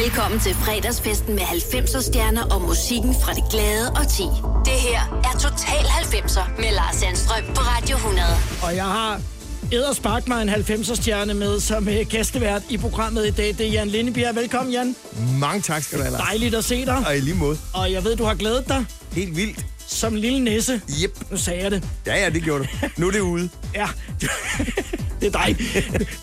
Velkommen til fredagsfesten med 90'er stjerner og musikken fra det glade og ti. Det her er Total 90'er med Lars Sandstrøm på Radio 100. Og jeg har Eder Spark mig en 90'er stjerne med som øh, gæstevært i programmet i dag. Det er Jan Lindebjerg. Velkommen, Jan. Mange tak skal du have, Lars. Dejligt at se dig. Og i lige måde. Og jeg ved, du har glædet dig Helt vildt. som lille nisse. Yep. Nu sagde jeg det. Ja, ja, det gjorde du. Nu er det ude. Ja, det er dig.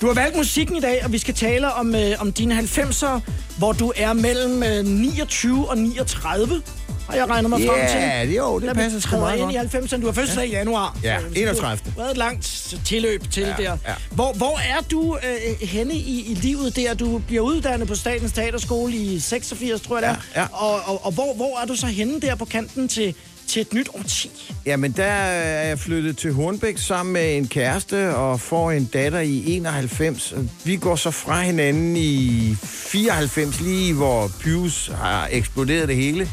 Du har valgt musikken i dag, og vi skal tale om, øh, om dine 90'er, hvor du er mellem øh, 29 og 39. Har jeg regnet mig frem til. Ja, det, jo, det passer sgu meget ind i 90'erne. Du har fødselsdag i januar. Ja, Så 31.. Du har været et langt tilløb til Ja, der. ja. Hvor, hvor er du øh, henne i, i livet der? Du bliver uddannet på Statens Teaterskole i 86, tror jeg det. Ja, ja. Og, og, og hvor, hvor er du så henne der på kanten til, til et nyt årti? Jamen, der er jeg flyttet til Hornbæk sammen med en kæreste og får en datter i 91. Og Vi går så fra hinanden i 94, lige hvor Pius har eksploderet det hele.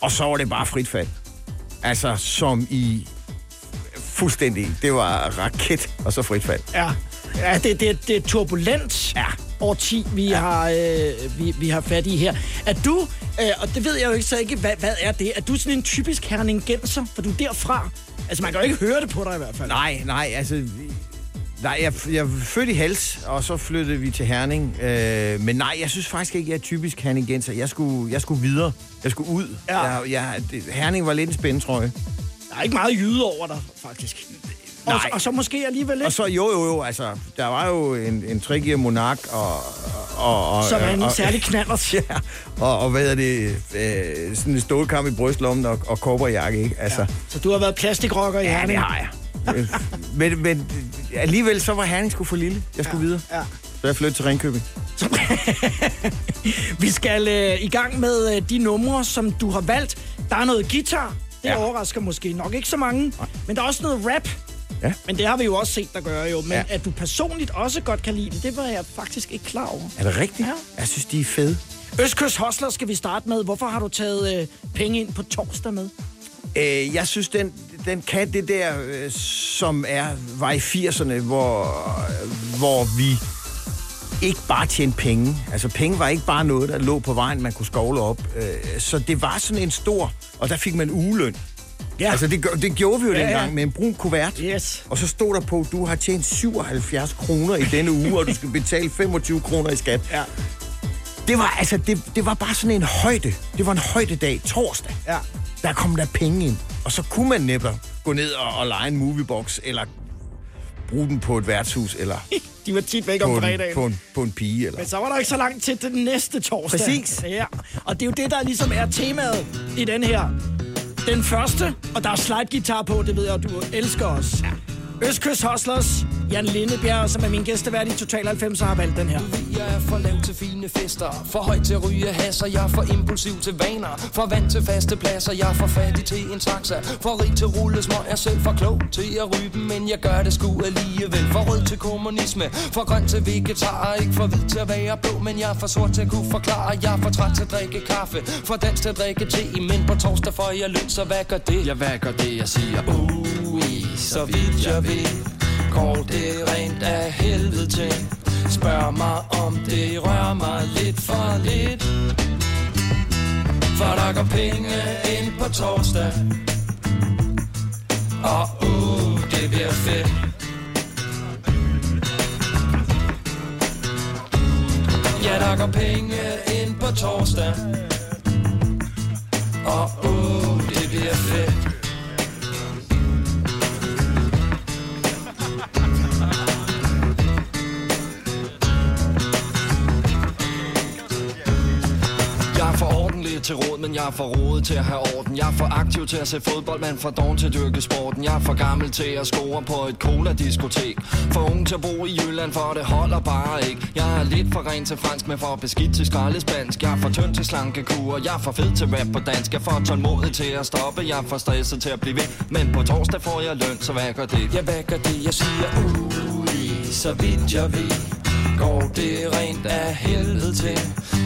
Og så var det bare frit fald. Altså, som i fuldstændig. Det var raket, og så frit fald. Ja, ja det, det, det er turbulent ja. Årti, vi, ja. har, øh, vi, vi har fat i her. Er du, øh, og det ved jeg jo ikke så ikke, hvad, hvad er det? Er du sådan en typisk herningenser? For du er derfra. Altså, man kan jo ikke høre det på dig i hvert fald. Nej, nej, altså... Nej, jeg, jeg er født i Hals, og så flyttede vi til Herning. Øh, men nej, jeg synes faktisk ikke, jeg er typisk herningenser. Jeg skulle, jeg skulle videre. Jeg skulle ud. Ja. Jeg, jeg, Herning var lidt en spændetrøje. Der er ikke meget jyde over dig, faktisk. Og, Nej. og så måske alligevel Og lidt, så, jo, jo, jo, altså, der var jo en, en trigear monark, og... og, og som er en og, særlig knallert. Ja, og, og hvad er det? Øh, sådan en stålkamp i brystlommen og, og kobberjakke, ikke? Altså, ja. Så du har været plastikrocker i ja, det Herning. har jeg. Men, men alligevel så var Herning sgu for lille. Jeg skulle videre. Ja. Så jeg flyttede til Ringkøbing. Vi skal øh, i gang med øh, de numre, som du har valgt. Der er noget guitar. Det ja. Ja. overrasker måske nok ikke så mange. Men der er også noget rap. Ja. Men det har vi jo også set der gøre jo. Men ja. At du personligt også godt kan lide det, det var jeg faktisk ikke klar over. Er det rigtigt? Ja. Jeg synes, de er fede. Østkyst Hostler skal vi starte med. Hvorfor har du taget øh, penge ind på torsdag med? Øh, jeg synes, den, den kan det der, øh, som er, var i 80'erne, hvor, hvor vi ikke bare tjente penge. Altså, penge var ikke bare noget, der lå på vejen, man kunne skovle op. Øh, så det var sådan en stor, og der fik man ugeløn. Ja. Altså, det, det gjorde vi jo Ja, ja, ja. dengang med en brun kuvert. Yes. Og så stod der på, du har tjent 77 kroner i denne uge, og du skal betale 25 kroner i skat. Ja. Det var, altså, det, det var bare sådan en højde. Det var en højdedag, torsdag. Ja. Der kom der penge ind. Og så kunne man netop gå ned og, og lege en moviebox, eller bruge den på et værtshus, eller De var tit væk om en, fredagen. på, en, på en pige. Eller. Men så var der ikke så langt til den næste torsdag. Præcis. Ja, og det er jo det, der ligesom er temaet i den her. Den første, og der er slide guitar på, det ved jeg, du elsker os. Ja. Østkyst Hustlers, Jan Lindebjerg, som er min gæstevært i Total 90, har valgt den her. Jeg er for lav til fine fester For høj til at ryge hasser Jeg er for impulsiv til vaner. For vant til faste pladser Jeg er for fattig til en taxa. For rig til rulle små Jeg er selv for klog til at ryge dem Men jeg gør det sgu alligevel. For rød til kommunisme For grøn til vegetar. Ikke for hvid til at være blå Men jeg er for sort til at kunne forklare. Jeg er for træt til at drikke kaffe For dans til at drikke te. Men på torsdag får jeg løn Så hvad gør det? Ja, hvad gør det? Jeg siger? Ui, så vidt jeg ved Går det rent af helvede til? Spørg mig om det rører mig lidt for lidt. For der går penge ind på torsdag. Og uh, det bliver fedt. Ja, der går penge ind på torsdag. Og uh, det bliver fedt. Det til råd, men jeg er for rodet til at have orden. Jeg er for aktiv til at se fodbold, men for doven til at dyrke sporten. Jeg er for gammel til at score på et cola-diskotek. For ung til at bo i Jylland, for det holder bare ikke. Jeg er lidt for ren til fransk, men for beskidt til skraldespansk. Jeg er for tynd til slankekur, jeg er for fed til rap på dansk. Jeg er for tålmodig til at stoppe, jeg er for stresset til at blive ved. Men på torsdag får jeg løn, så hvad gør det? Ja, hvad gør det? Jeg siger, uh, så vidt jeg ved. Går det rent af helvede til?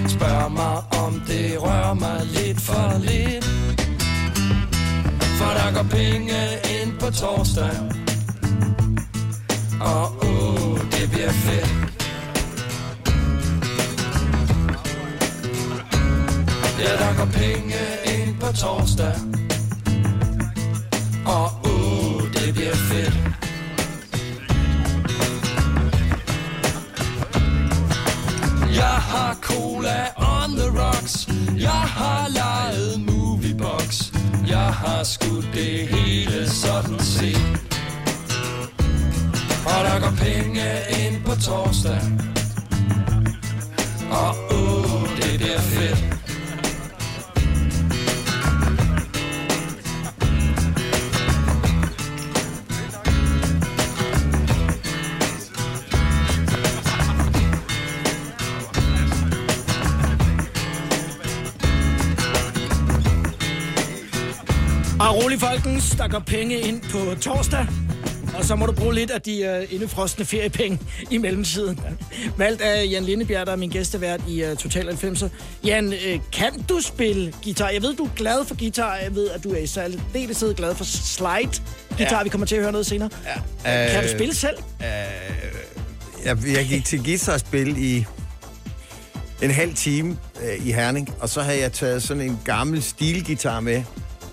Spørg mig om det rører mig lidt for lidt. For der går penge ind på torsdag. Og uh, det bliver fedt. Ja, der går penge ind på torsdag. Cola on the rocks. Jeg har lejet moviebox. Jeg har skudt det hele sådan set. Og der går penge ind på torsdag. Og oh det bliver fedt. Rolig folkens, der går penge ind på torsdag. Og så må du bruge lidt af de uh, indefrostende feriepenge i mellemtiden. Valgt af Jan Lindebjerg, der er min gæstevært i uh, Total 90'er. Jan, uh, kan du spille guitar? Jeg ved, du er glad for guitar. Jeg ved, at du er i særdeleshed glad for slide guitar. Ja. Vi kommer til at høre noget senere. Ja. Uh, kan du spille selv? Uh, jeg, jeg gik til guitarspil i en halv time uh, i Herning, og så havde jeg taget sådan en gammel stilgitar med,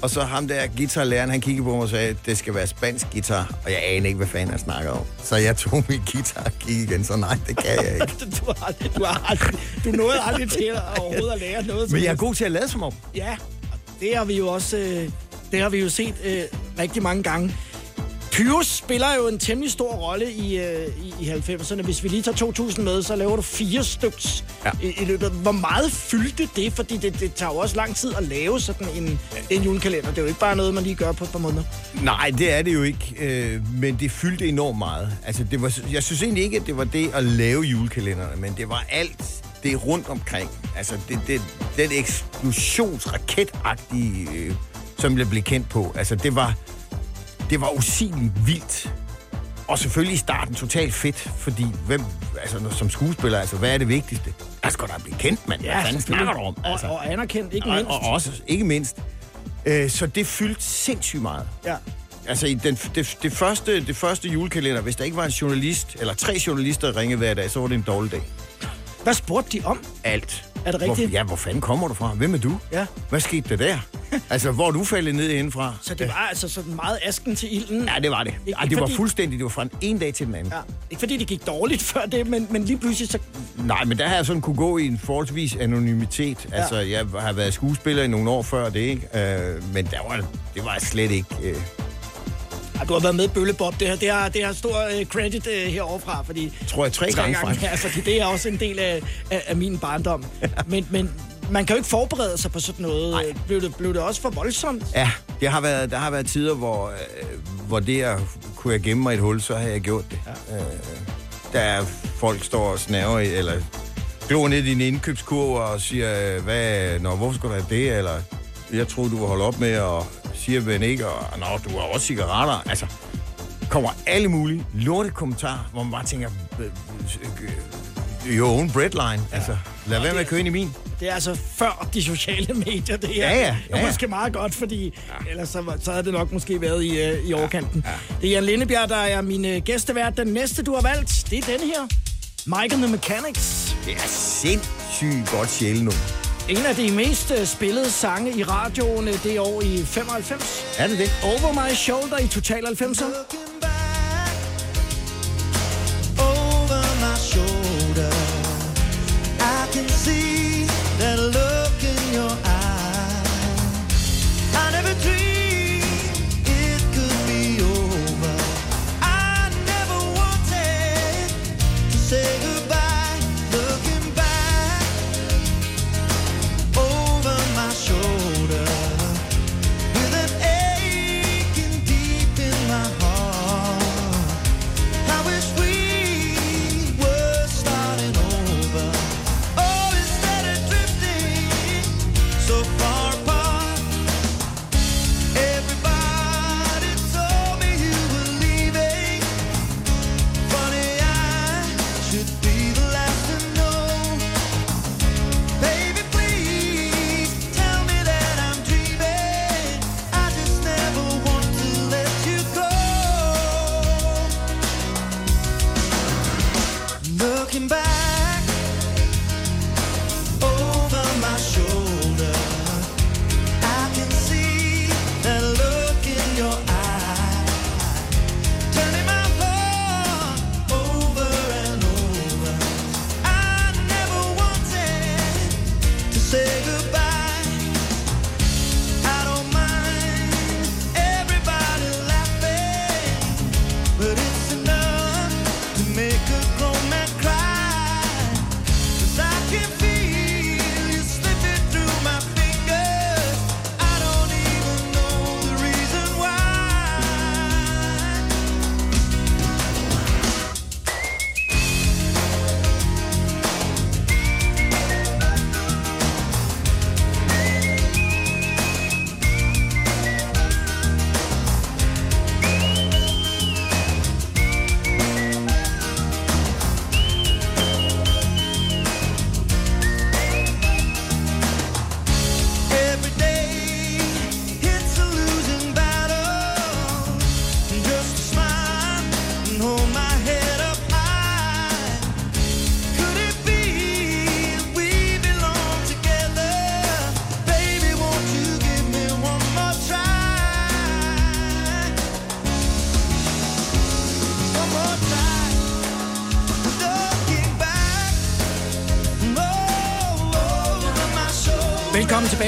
og så ham der guitarlæreren, han kiggede på mig og sagde, det skal være spansk guitar, og jeg aner ikke, hvad fanden han snakker om. Så jeg tog min guitar og gik igen, så nej, det kan jeg ikke. du, har aldrig, du, har aldrig, du nåede aldrig til at overhovedet at lære noget. Men jeg er god til at lade som om. Ja, det har vi jo også øh, det har vi jo set øh, rigtig mange gange. Pyrus spiller jo en temmelig stor rolle i, øh, i, i 90'erne. Hvis vi lige tager 2000 med, så laver du fire styks ja. i, i løbet. Hvor meget fyldte det? Fordi det, det tager jo også lang tid at lave sådan en, en julekalender. Det er jo ikke bare noget, man lige gør på et par måneder. Nej, det er det jo ikke. Øh, men det fyldte enormt meget. Altså, det var, jeg synes egentlig ikke, at det var det at lave julekalenderne, men det var alt det rundt omkring. Altså, det, det, den eksplosionsraketagtige, øh, som jeg blev kendt på. Altså, det var det var usigeligt vildt. Og selvfølgelig i starten totalt fedt, fordi hvem, altså, som skuespiller, altså, hvad er det vigtigste? Jeg skal da blive kendt, mand. Ja, hvad fanden snakker du om? Altså, og, og anerkendt, ikke mindst. Og, og også, ikke mindst. Øh, så det fyldte sindssygt meget. Ja. Altså, i den, det, det, første, det første julekalender, hvis der ikke var en journalist, eller tre journalister, der ringede hver dag, så var det en dårlig dag. Hvad spurgte de om? Alt. Er det rigtigt? Hvor, ja, hvor fanden kommer du fra? Hvem er du? Ja. Hvad skete der der? altså, hvor er du faldet ned indenfra? Så det var altså sådan meget asken til ilden? Ja, det var det. Ikke, Ej, det var fuldstændig, det var fra en, en dag til den anden. Ja. Ikke fordi det gik dårligt før det, men, men lige pludselig så... Nej, men der har jeg sådan kunne gå i en forholdsvis anonymitet. Ja. Altså, jeg har været skuespiller i nogle år før det, ikke? Øh, men der var, det var slet ikke... Øh, du har været med i Bøllebob. Det har, det har, det har stor uh, credit uh, heroverfra, fordi... Tror jeg tre, tre gange, gange ja, fordi det er også en del af, af, af min barndom. Men, men man kan jo ikke forberede sig på sådan noget. Nej. Blev det, blev det også for voldsomt? Ja, det har været, der har været tider, hvor, øh, hvor det at kunne jeg gemme mig et hul, så har jeg gjort det. Ja. Øh, der er folk står og snaver, i- eller glor ned i din indkøbskurv og siger, hvad, nå, hvorfor skulle have det, eller jeg troede, du var holde op med, at sige, ven ikke, og nå, du har også cigaretter. Altså, kommer alle mulige lorte kommentarer, hvor man bare tænker, your own breadline. Altså, lad være med at køre ind i min. Det er altså før de sociale medier, det her. Ja, ja, ja, Og måske meget godt, fordi ja. ellers så, så havde det nok måske været i, øh, i overkanten. Ja. Ja. Det er Jan Lindebjerg, der er min gæstevært. Den næste, du har valgt, det er den her. Mike and the Mechanics. Det er sindssygt godt sjælenummer. En af de mest uh, spillede sange i radioen uh, det år i 95. Er det det? Over My Shoulder i Total 90'er.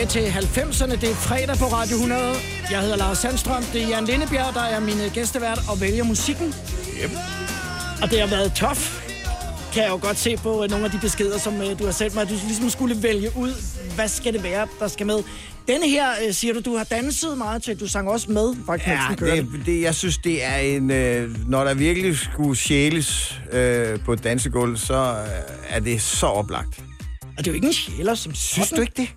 Til 90'erne. Det er fredag på Radio 100. Jeg hedder Lars Sandstrøm. Det er Jan Lindebjerg, der er min gæstevært og vælger musikken. Yep. Og det har været tof. Kan jeg jo godt se på øh, nogle af de beskeder, som øh, du har sendt mig. at Du ligesom skulle vælge ud, hvad skal det være, der skal med. Denne her, øh, siger du, du har danset meget til. Du sang også med, faktisk, Ja, det, det, jeg synes, det er en... Øh, når der virkelig skulle sjæles øh, på et dansegulv, så øh, er det så oplagt. Og det er jo ikke en sjæler, som Synes du ikke det?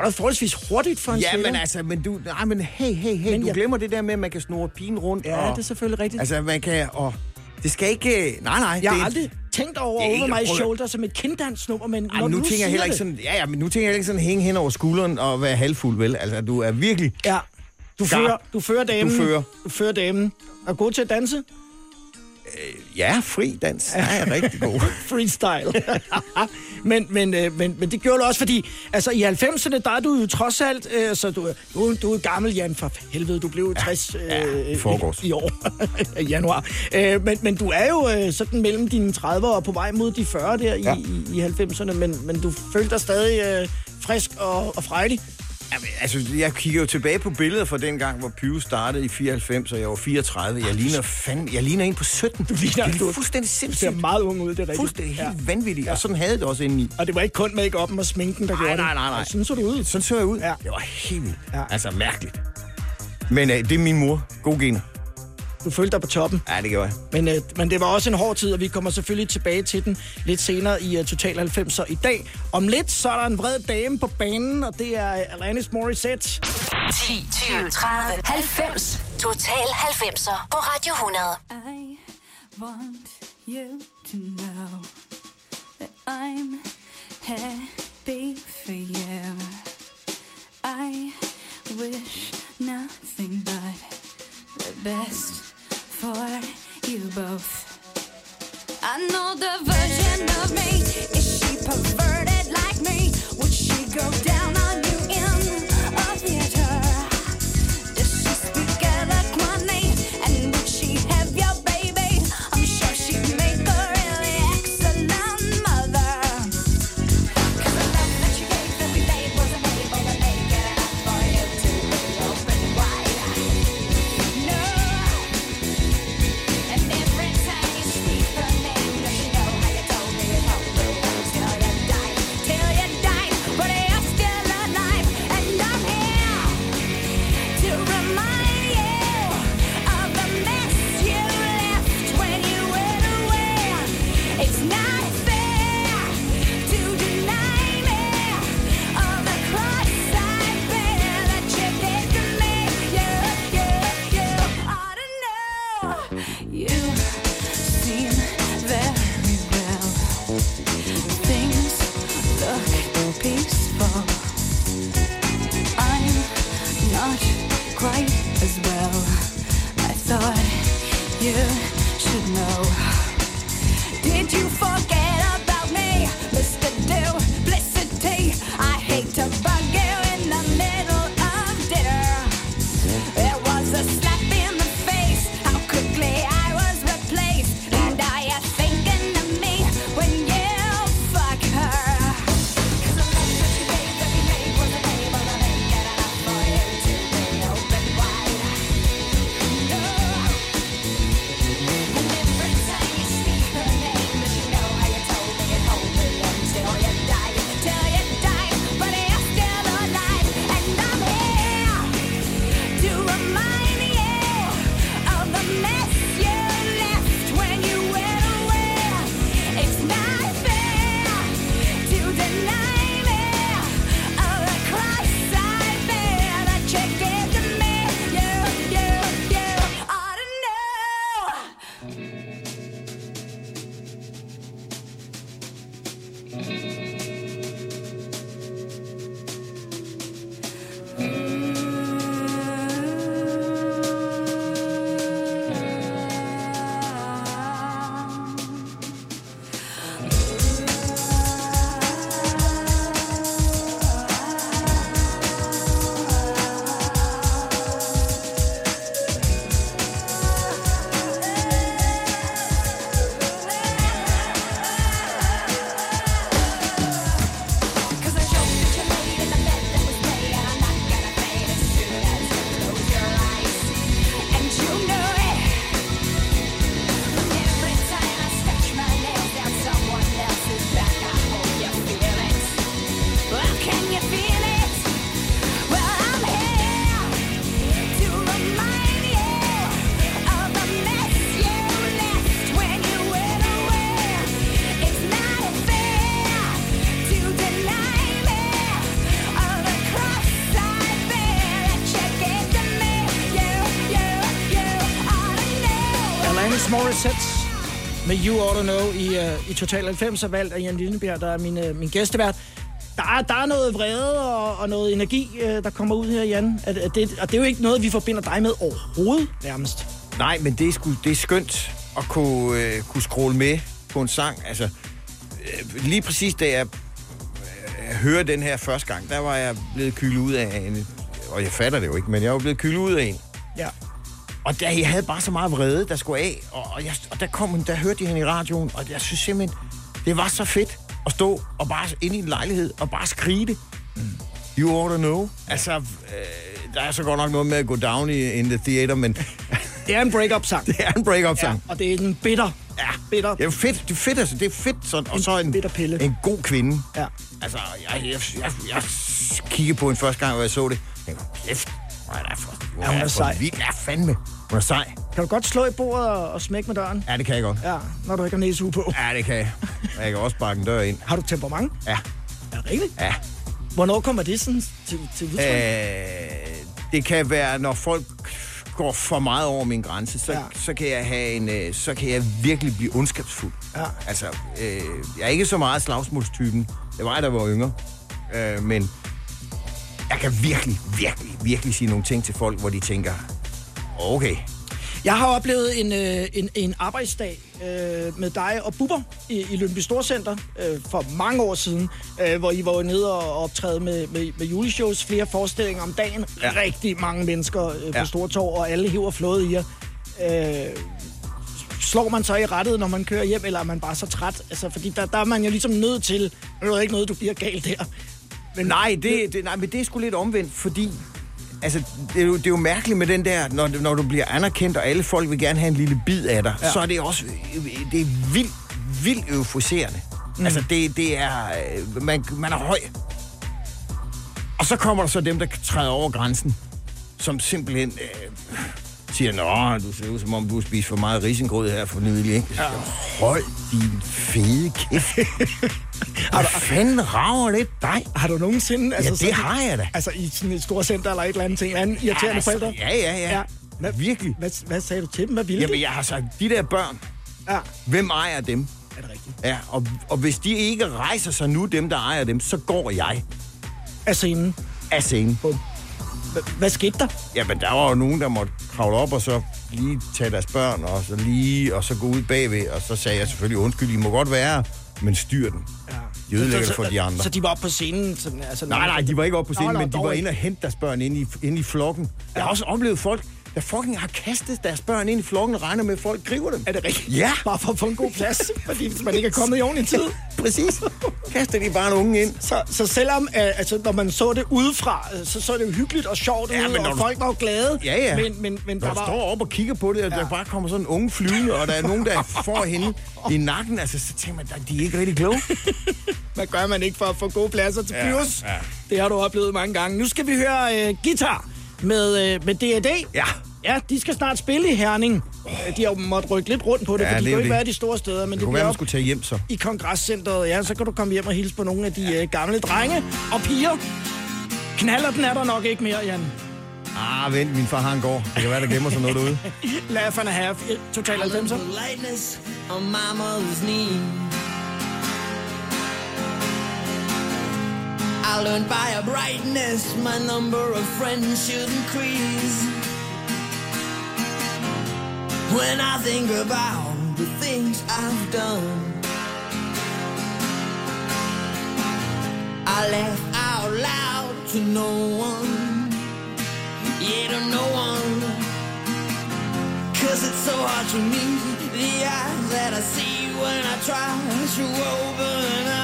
Går da forholdsvis hurtigt for en Ja, men altså, men du, nej, men hey, hey, hey, Men du jeg- glemmer det der med, at man kan snurre pigen rundt. Ja, og, det er selvfølgelig rigtigt. Altså, man kan, og det skal ikke, nej, nej. jeg det, har aldrig tænkt over er Over My Shoulder som et kinddansnummer, men Ej, når nu du tænker jeg heller ikke sådan, ja, ja, men nu tænker jeg heller ikke sådan hænge hen over skulderen og være halvfuld, vel? Altså, du er virkelig, Ja, du Skarp. fører, du fører damen. Du fører. Du fører damen. Er god til at danse? ja, fri dans. Ja, er rigtig god. Freestyle. men, men, øh, men, men det gjorde du også, fordi altså, i 90'erne, der er du jo trods alt, øh, så du, du, du er gammel, Jan, for helvede, du blev jo 60 øh, ja, i i år, i januar. Øh, men, men du er jo øh, sådan mellem dine 30 og på vej mod de 40 der i, Ja. i, i 90'erne, men, men du følte dig stadig øh, frisk og, og frejlig. Jamen, altså, jeg kigger jo tilbage på billeder fra den gang, hvor Pyre startede i 94, og jeg var 34. Jeg ligner, fandme, jeg ligner en på 17. Du ligner- det er fuldstændig Du ser sindssygt. meget ung ud, det er rigtigt. Fuldstændig Ja. helt vanvittigt. Og sådan havde det også indeni. Og det var ikke kun make-up'en og sminken, der Nej, gjorde nej, det. nej, nej. Og Sådan så du ud. Sådan så jeg ud. Ja. Det var helt vildt. Ja. Altså, mærkeligt. Men øh, det er min mor. God gener. Du følte dig på toppen. Ja, det gjorde jeg. Men, øh, men det var også en hård tid, og vi kommer selvfølgelig tilbage til den lidt senere i uh, Total 90'er i dag. Om lidt, så er der en vred dame på banen, og det er Alanis Morissette. 10, 20, 30, 90. Total 90'er på Radio 100. I want you to know that I'm happy for you. I wish nothing but the best for you both. I know the version of me. Is she perverted like me? Would she go down on you in a theater? You You Ought to Know i, uh, i Total 90, og valgt af Jan Lillebjerg, der er min, uh, min gæstevært. Der er, der er noget vrede og, og noget energi, uh, der kommer ud her, Jan. At, at det, og det er jo ikke noget, vi forbinder dig med overhovedet, nærmest. Nej, men det er, sgu, det er skønt at kunne, øh, kunne scrolle med på en sang. Altså, øh, lige præcis da jeg øh, hører den her første gang, der var jeg blevet kylet ud af en... Og jeg fatter det jo ikke, men jeg var blevet kylet ud af en. Og der, jeg havde bare så meget vrede, der skulle af. Og, og, jeg, og der, kom, der hørte de hende i radioen, og jeg synes simpelthen, det var så fedt at stå og bare inde i en lejlighed og bare skrige det. You ought to know. Altså, øh, der er så godt nok noget med at gå down i in the theater, men Det er en break-up-sang. det er en break-up-sang. Ja, og det er en bitter. Ja, bitter. Det er fedt, det er fedt, altså. Det er fedt sådan. Og En så en, bitter pille. en god kvinde. Ja. Altså, jeg, jeg, jeg, jeg kiggede på en første gang, hvor jeg så det. Jeg tænkte, kæft, hvor er der for, hvor Ja, hun er for sej. vild. Ja, fandme. Hun er sej. Kan du godt slå i bordet og, og smække med døren? Ja, det kan jeg godt. Ja, når du ikke har næsehue på. Ja, det kan jeg. Og Jeg kan også bakke en dør ind. Har du temperament? Ja. Er det rigtigt? Ja. Hvornår kommer det sådan til, til udtryk? Øh, det kan være, når folk går for meget over min grænse, så, Ja. ja. så kan jeg have en, øh, så kan jeg virkelig blive ondskabsfuld. Ja. Altså, øh, jeg er ikke så meget slagsmålstypen. Det var jeg, der var yngre. Øh, men jeg kan virkelig, virkelig, virkelig sige nogle ting til folk, hvor de tænker, okay, Jeg har oplevet en, øh, en, en arbejdsdag øh, med dig og Bubber i, i Lønby Storcenter øh, for mange år siden, øh, hvor I var nede og optræde med, med, med juleshows, flere forestillinger om dagen. Ja. Rigtig mange mennesker øh, på Ja. Stortorv, og alle hiver flået i jer. Øh, slår man så i rettet, når man kører hjem, eller er man bare så træt? Altså, fordi der, der er man jo ligesom nødt til, det er ikke noget, du bliver galt der. Men Nej, det, det, nej, men det er sgu lidt omvendt, fordi altså, det, er jo, det er jo mærkeligt med den der, når, når du bliver anerkendt, og alle folk vil gerne have en lille bid af dig, Ja. så er det også det er vildt, vildt euforiserende. Mm. Altså, det, det er... øh, Man, man er høj. Og så kommer der så dem, der træder over grænsen, som simpelthen øh, siger, Nå, du ser ud som om, du har spist for meget risengrød her for nylig, ikke? Ja. Hold din fede kæft. Hvad fanden rager det dig? har du nogensinde... Ja, det sådan- har jeg da. Altså i sådan et stort center eller et eller andet ting, en anden irriterende altså, forældre? Ja, ja, ja. Ja. ja. Hvad- Virkelig. Hvad, hvad sagde du til dem? Hvad ville Jamen, de? jeg har sagt, de der børn, Ja, hvem ejer dem? er det rigtigt? Ja, og, og hvis de ikke rejser sig nu, dem der ejer dem, så går jeg Af scenen. af scenen. Hva- Hvad skete der? Jamen, der var jo nogen, der måtte kravle op og så lige tage deres børn, og så lige, og så gå ud bagved, og så sagde jeg selvfølgelig, undskyld, I må godt være, men styr den. Ja. De ødelægger Så- det for de andre. Så de var oppe på scenen? Sådan, altså, Nej, nej, de var ikke oppe på scenen, Nå, men de var inde og hente deres børn ind i, ind i flokken. Jeg har også oplevet folk, der fucking har kastet deres børn ind i flokken og regner med, at folk griber dem. Er det rigtigt? Ja. Bare for at få en god plads, fordi hvis man ikke er kommet i ordentlig tid. Præcis. Kaster de bare en unge ind. Så, så selvom, øh, altså, når man så det udefra, øh, så så det jo hyggeligt og sjovt Ja, ud, og du- folk var jo glade. Ja, ja. Men, men, men Når der du var... står op og kigger på det, og der bare kommer sådan en unge flyvende, og der er nogen, der får hende i nakken, altså, så tænker man, at de er ikke rigtig kloge. Hvad gør man ikke for at få gode pladser til Ja, Pyrus? ja. Det har du oplevet mange gange. Nu skal vi høre øh, guitar med, øh, med D&D. Ja. Ja, de skal snart spille i Herning. Oh. De har jo måttet rykke lidt rundt på det, Ja, for de det kan er ikke det. være de store steder, men det, Det kunne være, man skulle tage hjem så. i kongresscenteret. Ja, så kan du komme hjem og hilse på nogle af de øh, gamle drenge og piger. Knaller den er der nok ikke mere, Jan. Ah, vent, min far har en gård. Det kan være, der gemmer sig noget derude. Laugh and a half. Total 90'er. lightness on my mother's knee. I learned by a brightness my number of friends should increase. When I think about the things I've done, I laugh out loud to no one, yeah, to no one. Cause it's so hard to meet the eyes that I see when I try to open up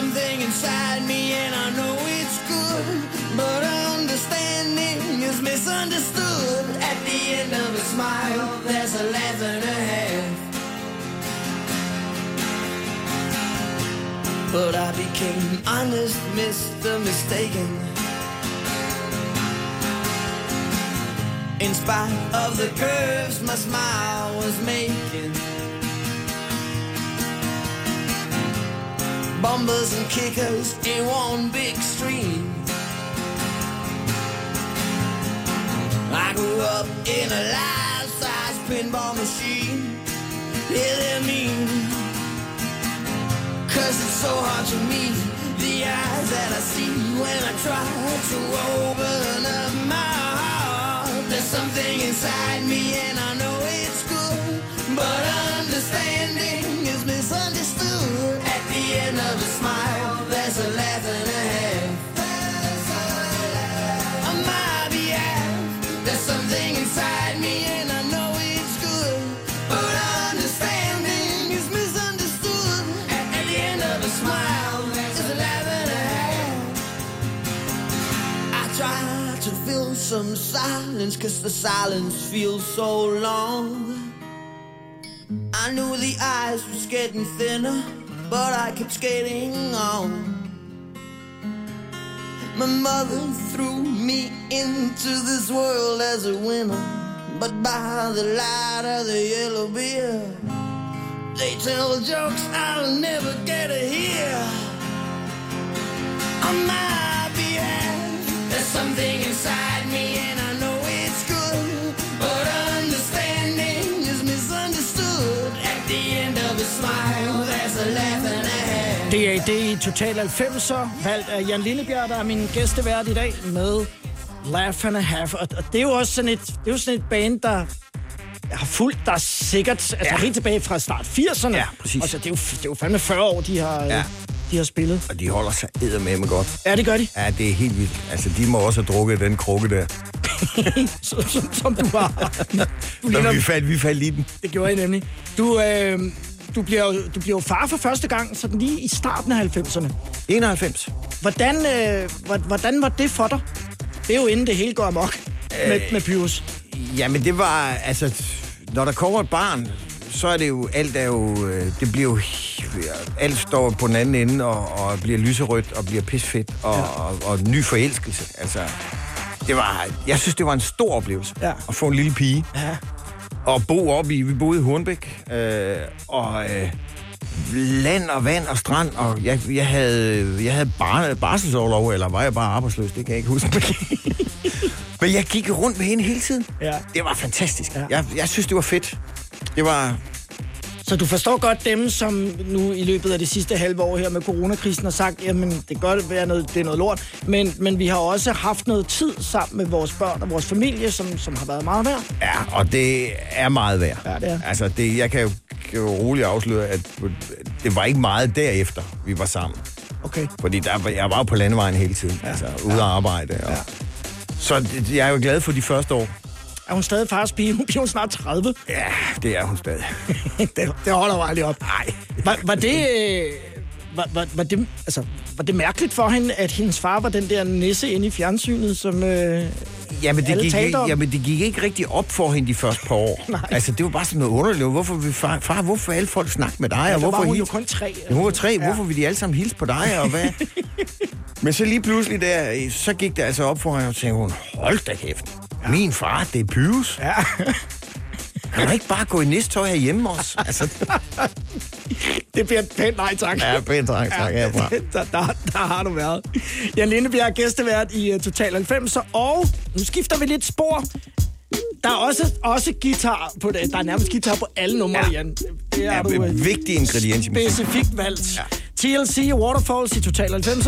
something inside me and I know it's good, but understanding is misunderstood. At the end of a smile, there's a laugh and a half. But I became honest, Mr. Mistaken. In spite of the curves my smile was making. Bombers and kickers in one big stream. I grew up in a life-size pinball machine. Yeah, they're mean. Cause it's so hard to meet the eyes that I see when I try to open up my heart. There's something inside me and I know it's good, but understanding a laugh there's something inside me and I know it's good, but understanding is misunderstood. At, the end of a smile, there's a laugh. I try to fill some silence, cause the silence feels so long. I knew the ice was getting thinner, but I kept skating on. My mother threw me into this world as a winner, but by the light of the yellow beer, they tell jokes I'll never get to hear. On my behalf, there's something inside me, DAD i Total 90'er, valgt af Jan Lillebjerg, der er min gæstevært i dag med Laugh and a Half. Og, og det er jo også sådan et, det er jo sådan et band, der har fulgt der sikkert, altså ja. helt tilbage fra start 80'erne. Ja, præcis. Altså, det er jo, det er jo fandme 40 år, de har, ja. De har spillet. Og de holder sig eddermame godt. Ja, det gør de. Ja, det er helt vildt. Altså, de må også have drukket den krukke der. som, som, som du har. Du Så ligner, vi faldt, vi faldt i den. det gjorde jeg nemlig. Du, øh, du, bliver, jo- du bliver jo far for første gang, sådan lige i starten af 90'erne. 91. Hvordan, øh, hvor- hvordan var det for dig? Det er jo inden det hele går amok med, med Pyrus. Jamen, det var, altså, når der kommer et barn, så er det jo, alt er jo, øh, det bliver jo, alt står på den anden ende og, og bliver lyserødt og bliver pisfedt og, ja. og, og, en ny forelskelse. Altså, det var, jeg synes, det var en stor oplevelse Ja. at få en lille pige. Ja. Og bo oppe i, vi boede i Hornbæk, øh, og øh, land og vand og strand, og jeg, jeg havde, jeg havde bar, barselsoverlov, eller var jeg bare arbejdsløs, det kan jeg ikke huske. Men jeg gik rundt med hende hele tiden. Ja. Det var fantastisk. Ja. Jeg, jeg synes, det var fedt. Det var... Så du forstår godt dem, som nu i løbet af det sidste halve år her med coronakrisen har sagt, jamen det kan godt være noget, det er noget lort, men, men vi har også haft noget tid sammen med vores børn og vores familie, som, som har været meget værd. Ja, og det er meget værd. Ja, det er. Altså, det, jeg kan jo, kan jo roligt afsløre, at det var ikke meget derefter, vi var sammen. Okay. Fordi der, var- jeg var jo på landevejen hele tiden, ja. altså ude at arbejde. Og, Ja. Så det, jeg er jo glad for de første år. Er hun stadig fars pige? Hun bliver jo snart 30. Ja, det er hun stadig. det, det holder jo aldrig op. Nej. Var, var det... øh, Var, var, var, det, altså, var det mærkeligt for hende, at hendes far var den der nisse inde i fjernsynet, som... Øh, Jamen det, Alle gik ikke, jamen, det gik ikke rigtig op for hende de første par år. Altså, det var bare sådan noget underligt. Hvorfor vil far, far, hvorfor alle folk snakke med dig? ja, og hvorfor var hun jo hils- kun tre. Ja, hun var tre. Ja. Ja. Hvorfor vil de alle sammen hilse på dig? Og hvad? Men så lige pludselig der, så gik det altså op for hende, og tænkte hun, hold da kæft. Ja. Min far, det er Pyrus. Ja. Kan du ikke bare gå i næsttøj herhjemme også? Altså, Det bliver et pænt nej tak. ja, pænt tak, tak herfra. der, der, der har du været. Jan Lindebjerg er gæstevært i uh, Total 90, og nu skifter vi lidt spor. Der er også, også guitar på det. Der er nærmest guitar på alle numre, ja. Ja. Jan. Det Ja, du, øh, vigtig ingrediens i specifikt valgt. Ja. TLC Waterfalls i Total 90.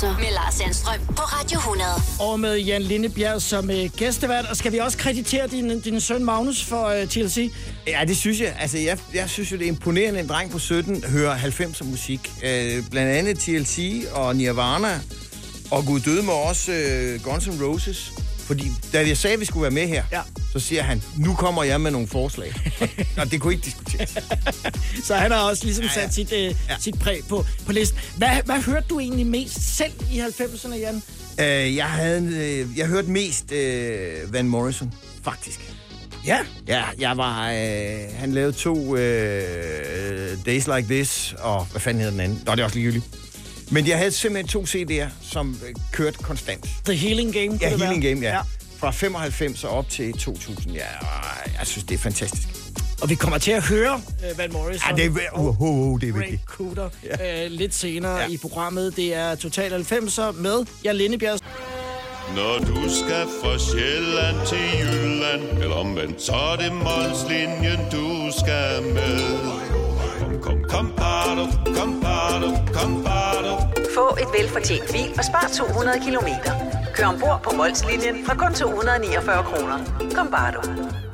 90'er med Lars Sandstrøm på Radio 100. Og med Jan Lindebjerg som øh, gæstevært. Og skal vi også kreditere din, din søn Magnus for øh, TLC? Ja, det synes jeg. Altså, jeg, jeg synes jo, det er imponerende, en dreng på 17 hører 90'er musik. Øh, blandt andet TLC og Nirvana. Og Gud døde med også øh, Guns N' Roses. Fordi da jeg sagde, at vi skulle være med her, Ja. så siger han, nu kommer jeg med nogle forslag. og, og det kunne ikke. Så han har også ligesom sat sit, øh, Ja. sit præg på, på listen. Hvad, hvad hørte du egentlig mest selv i 90'erne, Jan? Øh, jeg, havde, en, øh, jeg hørte mest øh, Van Morrison, faktisk. Ja. Ja, jeg var... Øh, han lavede to øh, Days Like This, og hvad fanden hedder den anden? Nå, det er også ligegyldigt. Men jeg havde simpelthen to CD'er, som øh, kørte konstant. The Healing Game. Ja, Healing være? Game, ja. ja. Fra 95 og op til 2000. Ja, jeg synes, det er fantastisk. Og vi kommer til at høre uh, Van Morrison. Ja, det er, uh, uh, uh, det er vigtigt. Cooder ja. uh, lidt senere ja. I programmet. Det er Total 90'er med Jan Lindebjerg. Når du skal fra Sjælland til Jylland Eller omvendt, så er det Molslinjen, du skal med Kom, kom, kom, bado, kom, bado, kom, bado. Få et velfortjent bil og spar 200 kilometer. Kør ombord på Molslinjen fra kun 249 kroner. Kom bare du.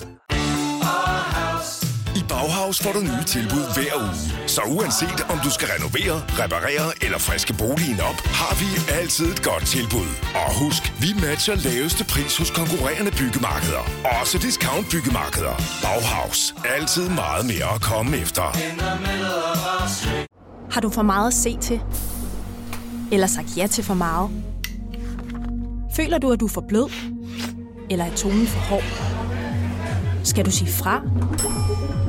Bauhaus får du nye tilbud hver uge. Så uanset om du skal renovere, reparere eller friske boligen op, har vi altid et godt tilbud. Og husk, vi matcher laveste pris hos konkurrerende byggemarkeder. Også discount byggemarkeder. Bauhaus. Altid meget mere at komme efter. Har du for meget at se til? Eller sagt ja til for meget? Føler du, at du er for blød? Eller er tonen for hård? Skal du sige fra?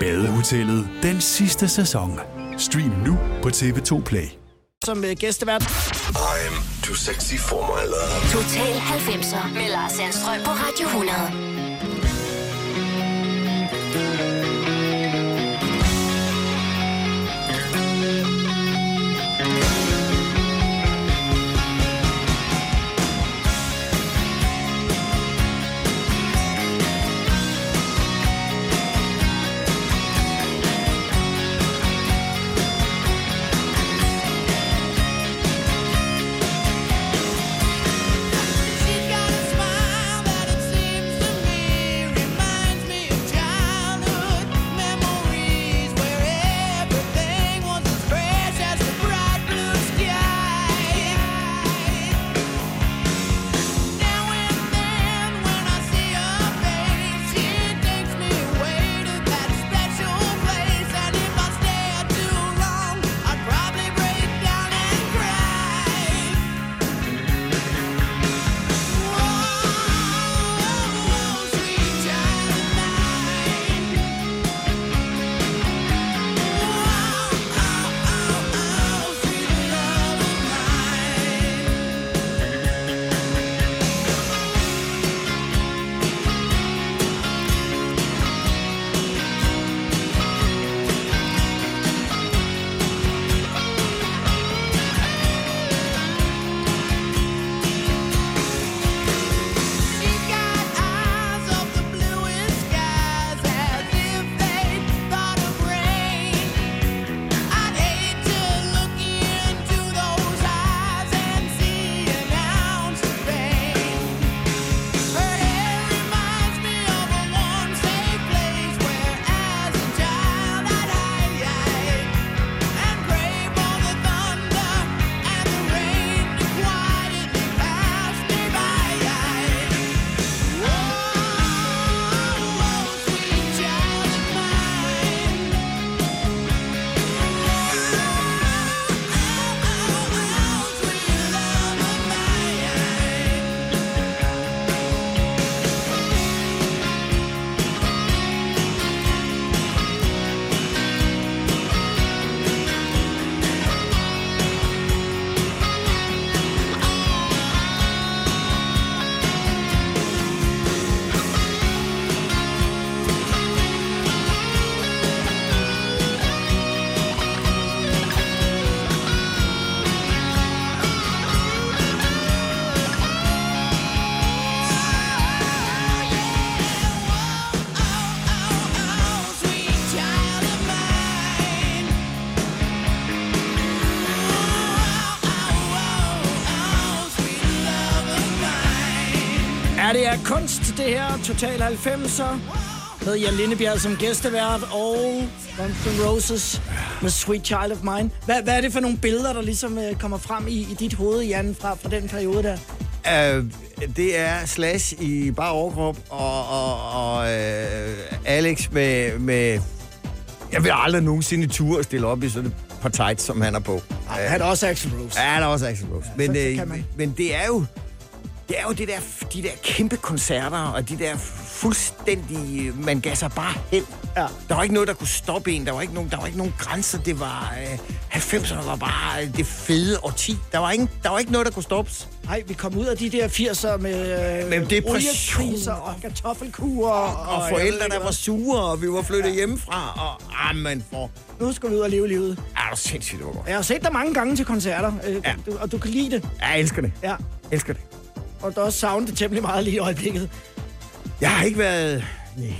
Badehotellet den sidste sæson. Stream nu på TV2 Play. Som uh, gæstevært. I'm too sexy for my love. Total 90'er med Lars Sandstrøm på Radio 100. Total 90'er. Med Jan Lindebjerg som gæstevært og Guns N' Roses med Sweet Child of Mine. Hvad, hvad er det for nogle billeder, der ligesom øh, kommer frem i, i dit hoved, Jan, fra, fra den periode der? Uh, det er Slash i bare overkrop, og, og, og uh, Alex med, med... Jeg vil aldrig nogensinde ture at stille op i sådan et par tights, som han er på. Ej, han er også Axl Rose. Ja, han er også Axl Rose. Men, så øh, men det er jo... Det er jo det der, de der kæmpe koncerter, og de der fuldstændig... Man gav sig bare hen. Ja. Der var ikke noget, der kunne stoppe en. Der var ikke nogen, der var ikke nogen grænser. Det var... Øh, 90'erne var bare øh, det fede årti. Der var, ingen, der var ikke noget, der kunne stoppes. Nej, vi kom ud af de der 80'er med, øh, depression. oliekriser og kartoffelkurer. Og, og jeg forældre, der var sure, og vi var flyttet hjemmefra. Og, ah, man for... Nu skal vi ud og leve livet. Ja, det var sindssygt, det var godt. Jeg har set dig mange gange til koncerter, øh, Ja. du, og du kan lide det. Ja, jeg elsker det. Ja. Jeg elsker det. Og du også savnet det temmelig meget lige i øjeblikket. Jeg har ikke været... Nej.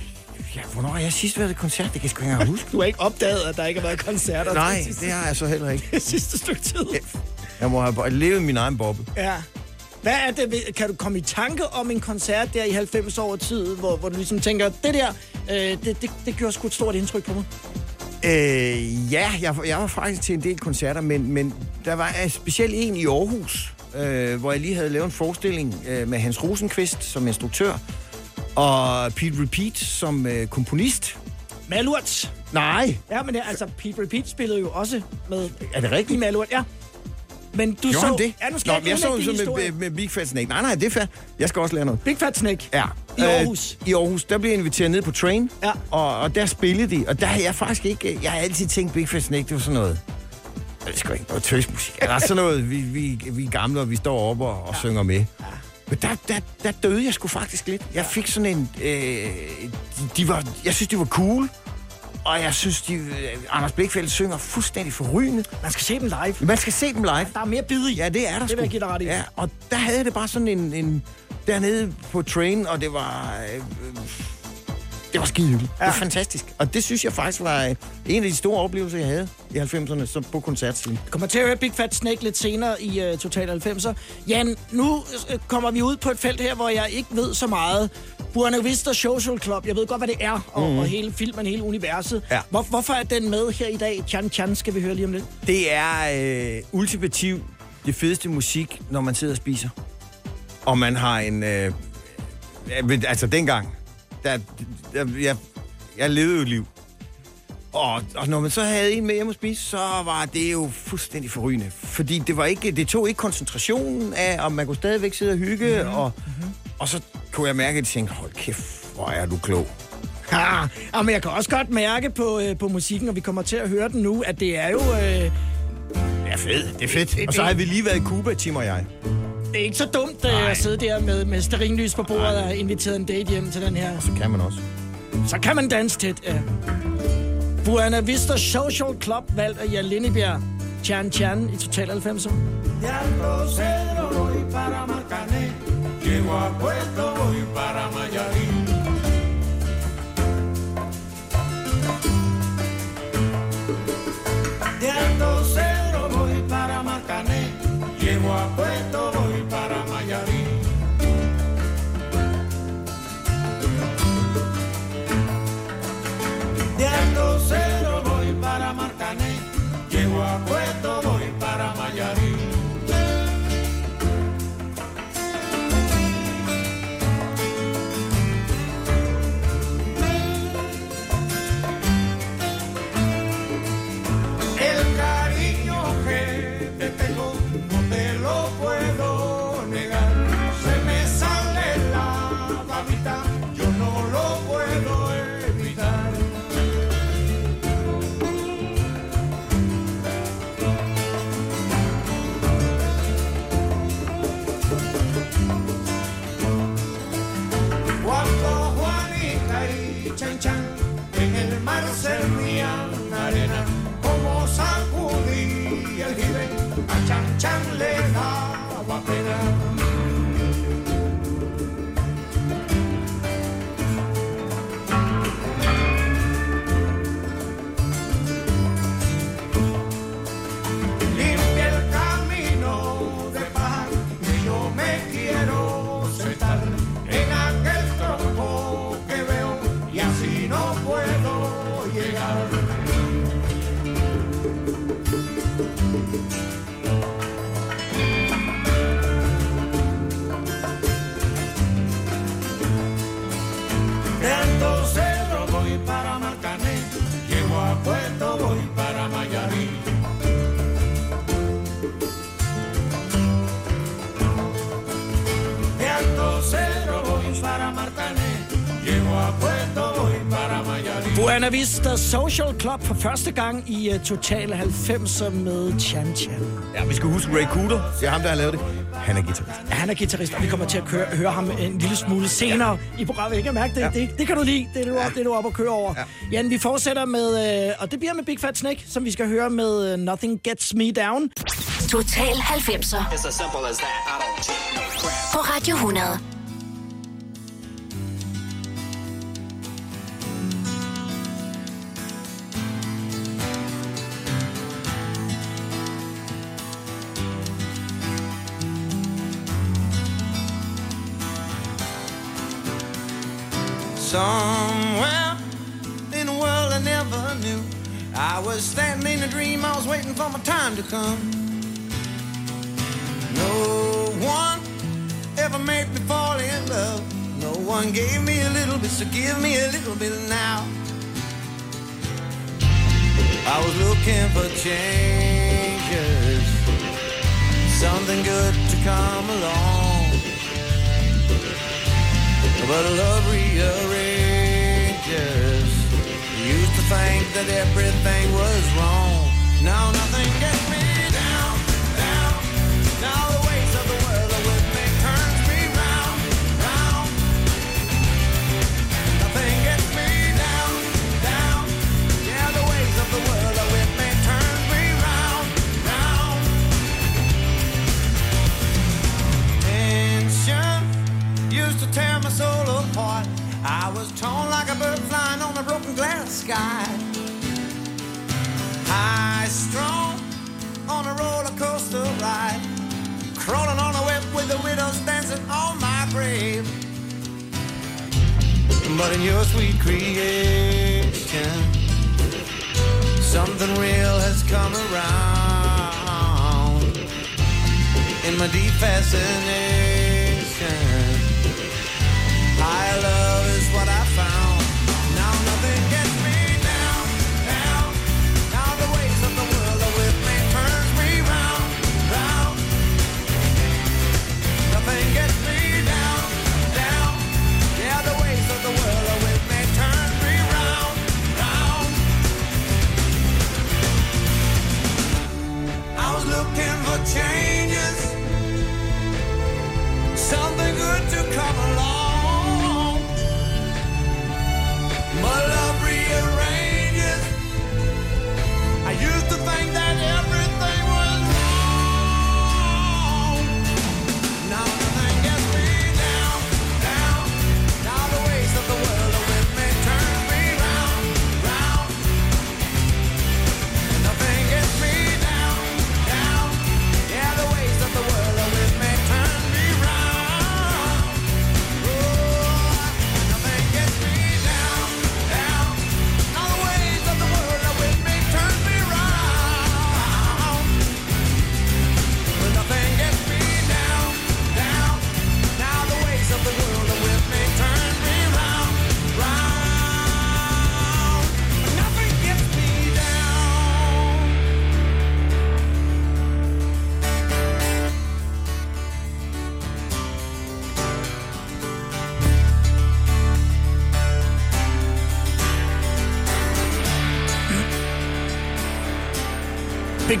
Ja, hvornår har jeg sidst været til koncert? Det kan jeg sgu ikke huske. Du har ikke opdaget, at der ikke har været koncerter. Nej, det sidste, det har jeg så heller ikke. det sidste stykke tid. Jeg må have levet min egen boble. Ja. Hvad er det, kan du komme i tanke om en koncert der i 90 år tid, hvor, hvor du ligesom tænker, det der, øh, det, det, det gjorde sgu et stort indtryk på mig? Øh, ja, jeg, jeg var faktisk til en del koncerter, men, men der var specielt en i Aarhus, øh, hvor jeg lige havde lavet en forestilling øh, med Hans Rosenqvist som instruktør, og Pete Repeat som øh, komponist. Malurt. Nej. Ja, men det, altså, Pete Repeat spillede jo også med... Er det rigtigt? I Malurt, ja. Men du Gjorde så... det? Ja, nu skal Nå, jeg jeg så så med, med, med Big Fat Snake. Nej, nej, det er fair. Jeg skal også lære noget. Big Fat Snake. Ja. I Aarhus. Øh, I Aarhus, der blev jeg inviteret ned på Train, Ja. og, og der spillede de, og der har jeg faktisk ikke... Jeg har altid tænkt, Big Fat Snake, det var sådan noget... Ved sgu ikke, noget tøsmusik. Eller sådan noget, vi, vi, vi er gamle, og vi står op og, og synger med. Men der, der, der døde jeg sgu faktisk lidt. Jeg fik sådan en... Øh, de, de var, jeg synes, de var cool. Og jeg synes, de, øh, Anders Blikfeldt synger fuldstændig forrygende. Man skal se dem live. Man skal se dem live. Der er mere bid i. Ja, det er der Det sgu. vil jeg give dig ret i. Ja, og der havde det bare sådan en, en dernede på train, og det var... Øh, det var skide hyggeligt. Ja. Det var fantastisk. Og det synes jeg faktisk var øh, en af de store oplevelser, jeg havde i 90'erne, så på koncertscenen. kommer til at høre Big Fat Snake lidt senere i uh, Total 90'er. Jan, nu uh, kommer vi ud på et felt her, hvor jeg ikke ved så meget. Buena Vista Social Club, jeg ved godt, hvad det er, og, mm. og hele filmen, hele universet. Ja. Hvor, hvorfor er den med her i dag? Chan Chan skal vi høre lige om lidt. Det er øh, ultimativt det fedeste musik, når man sidder og spiser. Og man har en... Øh, altså dengang, der, der, jeg, jeg levede jo liv. Og, og når man så havde en med hjem at spise, så var det jo fuldstændig forrygende. Fordi det, var ikke, det tog ikke koncentrationen af, og man kunne stadigvæk sidde og hygge. Mm-hmm. Og, og så kunne jeg mærke, at jeg tænkte, hold kæft, hvor er du klog. Ja, men jeg kan også godt mærke på, øh, på musikken, og vi kommer til at høre den nu, at det er jo... Øh, Det er fedt, det er fedt. Og så har vi lige været i Cuba, Tim og jeg. Det er ikke så dumt øh, at sidde der med, med sterinlys på bordet og have inviteret en date hjem til den her. Så kan man også. Så kan man danse tæt, ja. Buena Vista Social Club, valgt af Jan Lindebjerg. Chan Chan i Total 90'er. rock. Buena Vista Social Club for første gang i uh, Total 90'er med Chan Chan. Ja, vi skal huske Ray Cooder. Det er ham, der har lavet det. Han er guitarist. Ja, han er guitarist, og vi kommer til at køre, høre ham en lille smule senere ja. i programmet. Jeg kan mærke det. Ja. Det, det kan du lide. Det er du, ja. det er du op og køre over. Ja. Jan, vi fortsætter med, øh, og det bliver med Big Fat Snake, som vi skal høre med øh, Nothing Gets Me Down. Total 90'er på Radio 100. Somewhere in a world I never knew. I was standing in a dream, I was waiting for my time to come. No one ever made me fall in love. No one gave me a little bit, so give me a little bit now. I was looking for changes, something good to come along. But love rearranges. Think that everything was wrong. Now nothing gets was torn like a bird flying on a broken glass sky. High strong on a roller coaster ride, crawling on a web with the widows dancing on my grave. But in your sweet creation, something real has come around. In my deep fascination. Higher love come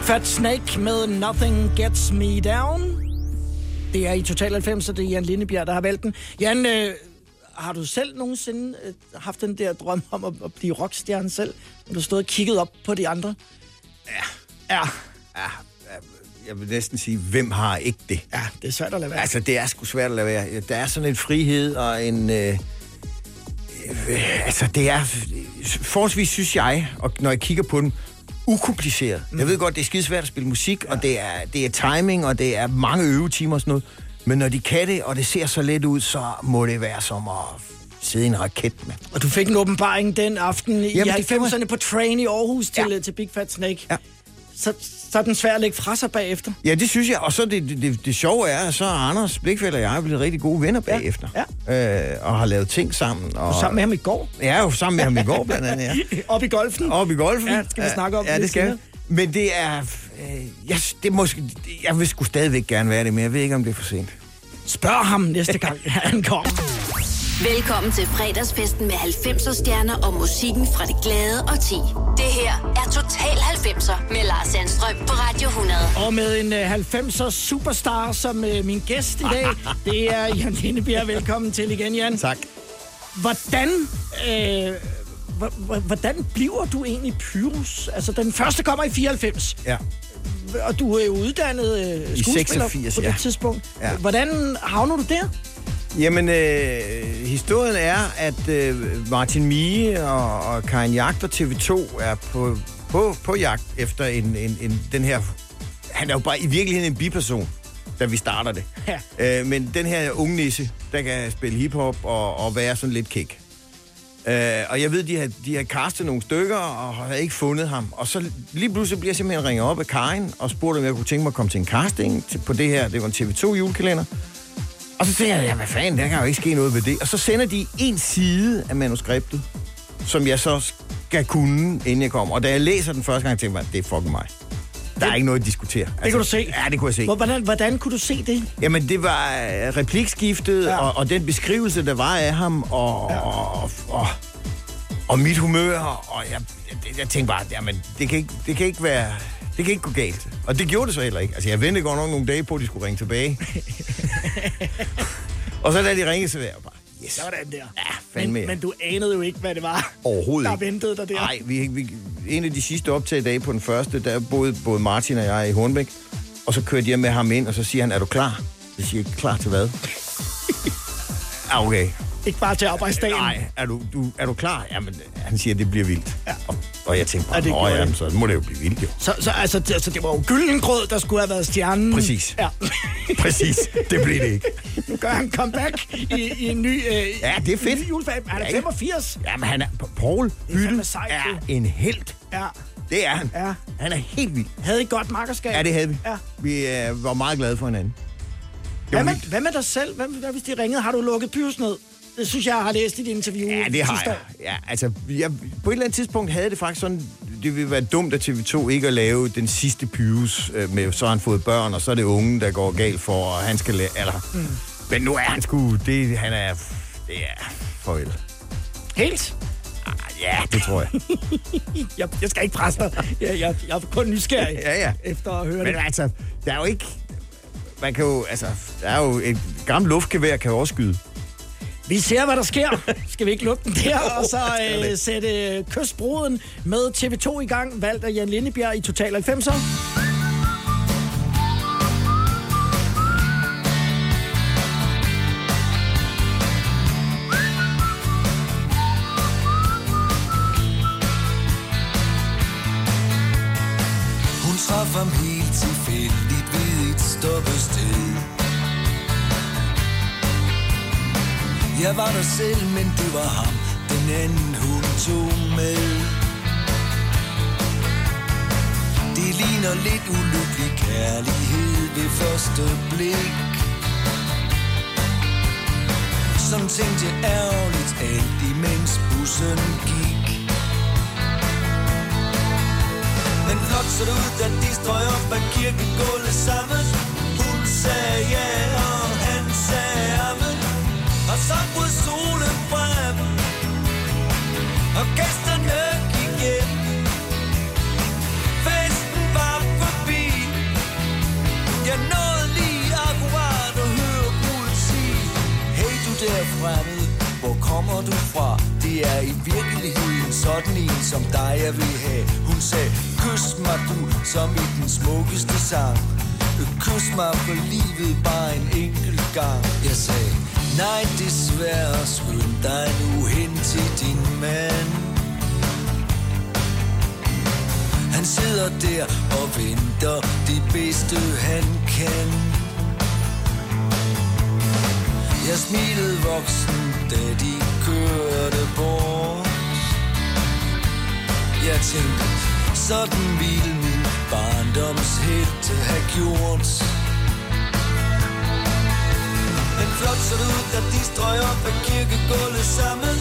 Big Fat Snake med Nothing Gets Me Down. Det er i Total 90, så det er Jan Lindebjerg, der har valgt den. Jan, øh, har du selv nogensinde øh, haft den der drøm om at, at blive rockstjerne selv? Når du stod og kigget op på de andre? Ja. Ja. ja. Jeg vil næsten sige, hvem har ikke det? Ja, det er svært at lade være. Altså, det er sgu svært at lade være. Der er sådan en frihed og en... Øh, øh, altså, det er forholdsvis, synes jeg, og når jeg kigger på den, ukompliceret. Mm. Jeg ved godt, det er skidesvært at spille musik, ja. og det er, det er timing, og det er mange øvetimer og sådan noget. Men når de kan det, og det ser så let ud, så må det være som at sidde i en raket med. Og du fik en åbenbaring den aften i Jamen, gjorde 90'erne på Train i Aarhus til, ja. til Big Fat Snake. Ja. Så, så er den svær at lægge fra sig bagefter. Ja, det synes jeg. Og så det, det, det, det sjove er, at så er Anders Blikfeldt og jeg er blevet rigtig gode venner bagefter. Ja. Øh, og har lavet ting sammen. Og... Du sammen med ham i går. Ja, jo sammen med ham i går blandt andet, ja. Op i golfen. Op i golfen. Ja, skal vi snakke om Ja, det skal senere. Men det er... Øh, jeg, det måske, jeg vil sgu stadigvæk gerne være det, men jeg ved ikke, om det er for sent. Spørg ham næste gang, han kommer. Velkommen til fredagsfesten med 90'er stjerner og musikken fra det glade og ti. Det her er Total 90'er med Lars Sandstrøm på Radio 100. Og med en uh, 90'er superstar som uh, min gæst i dag, det er Jan Lindebjerg. Velkommen til igen, Jan. Tak. Hvordan, øh, hvordan bliver du egentlig Pyrus? Altså, den første kommer i 94, Ja. og du er jo uddannet øh, I skuespiller 86, på det ja. tidspunkt. Ja. Hvordan havner du der? Jamen, øh, historien er, at øh, Martin Mie og, og Karin Jagt og TV2 er på, på, på jagt efter en, en, en, den her... Han er jo bare i virkeligheden en biperson, da vi starter det. Ja. Øh, men den her unge nisse, der kan spille hiphop og, og være sådan lidt kick. Øh, og jeg ved, de har, de har castet nogle stykker og har ikke fundet ham. Og så lige pludselig bliver jeg simpelthen ringet op af Karin og spurgte, om jeg kunne tænke mig at komme til en casting til, på det her. Det var en TV2 julekalender. Og så tænker jeg, ja, hvad fanden, der kan jo ikke ske noget ved det. Og så sender de en side af manuskriptet, som jeg så skal kunne, inden jeg kommer. Og da jeg læser den første gang, tænker jeg, det er fucking mig. Der er ikke noget at diskutere. Altså, Det kan du se. Ja, det kunne jeg se. Hvordan, hvordan kunne du se det? Jamen, det var øh, replikskiftet, ja. og, og den beskrivelse, der var af ham, og, ja. og, og, og mit humør, og jeg, jeg, jeg tænkte bare, jamen, det kan, ikke, det kan ikke være... Det kan ikke gå galt. Og det gjorde det så heller ikke. Altså, jeg ventede godt nok nogle dage på, at de skulle ringe tilbage. og så da de ringede, så var jeg bare, yes. Sådan der. Ja, fandme. Men, men du anede jo ikke, hvad det var, Overhovedet der ikke. ventede dig der. Nej, vi, vi, en af de sidste optag dage på den første, der boede både Martin og jeg i Hornbæk. Og så kørte jeg med ham ind, og så siger han, er du klar? Jeg siger, klar til hvad? ah, okay. Ikke bare til arbejdsdagen. Nej, er du, du, er du klar? Jamen, han siger, det bliver vildt. Ja. Og, og jeg tænkte bare, det ja, gjorde jamen, det. så må det jo blive vildt, jo. Så, så altså, det, altså, det var jo Gyllengrød, der skulle have været stjernen. Præcis. Ja. Præcis, det blev det ikke. Nu gør han comeback i, i en ny, øh, Ja, det er fedt. ny. Han er Ja, ikke? 85. Jamen, han er, Paul Hytte er det. en helt. Ja. Det er han. Ja. Han er helt vild. Havde I godt makkerskab? Ja, det havde vi. Ja. Vi øh, var meget glade for hinanden. Det Hvad med, hvad med dig selv? Hvad, hvad hvis de ringede? Har du lukket Pyrus ned? Det synes jeg, jeg har læst i dit interview Ja, det har jeg. Ja, altså, jeg, på et eller andet tidspunkt havde det faktisk sådan, det ville være dumt af TV2 ikke at lave den sidste Pyrus øh, med, så har han fået børn, og så er det unge, der går galt for, og han skal lade, eller, mm. men nu er han sgu, det, han er, det er, farvel. Helt? Ah, ja, det tror jeg. Jeg, jeg skal ikke presse dig. Jeg, jeg, jeg er kun nysgerrig ja, ja. efter at høre Men det. altså, der er jo ikke, man kan jo, altså, der er jo et gammelt luftgevær, kan jo også skyde. Vi ser, hvad der sker. Skal vi ikke lukke den der, og så øh, sætte kystbroden med TV2 i gang, valgt af Jan Lindebjerg i Total 90'er. Hun traf ham helt tilfældigt ved et stoppested Jeg var der selv, men det var ham, den anden hun tog med Det ligner lidt ulykkelig kærlighed ved første blik Som tænkte ærgerligt alt imens bussen gik Men flot så det ud, da de strøg op ad kirkegulvet sammen. Hun sagde ja, og han sagde amen. Og så brød solen frem, og gæsterne gik hjem. Festen var forbi. Jeg nåede lige akkurat at høre Gud sige, Hey du der fremmed, hvor kommer du fra? Det er i virkeligheden sådan en som dig, jeg vil have. Hun sagde, kys mig du, som i den smukkeste sang. Kys mig for livet bare en enkelt gang. Jeg sagde, nej desværre, skynd dig nu hen til din mand. Han sidder der og venter det bedste han kan. Jeg smilede voksen, da de kørte bort. Jeg tænkte, sådan ville min barndomshelt have gjort. Men flot så det ud, da de strøger på kirkegulvet sammen.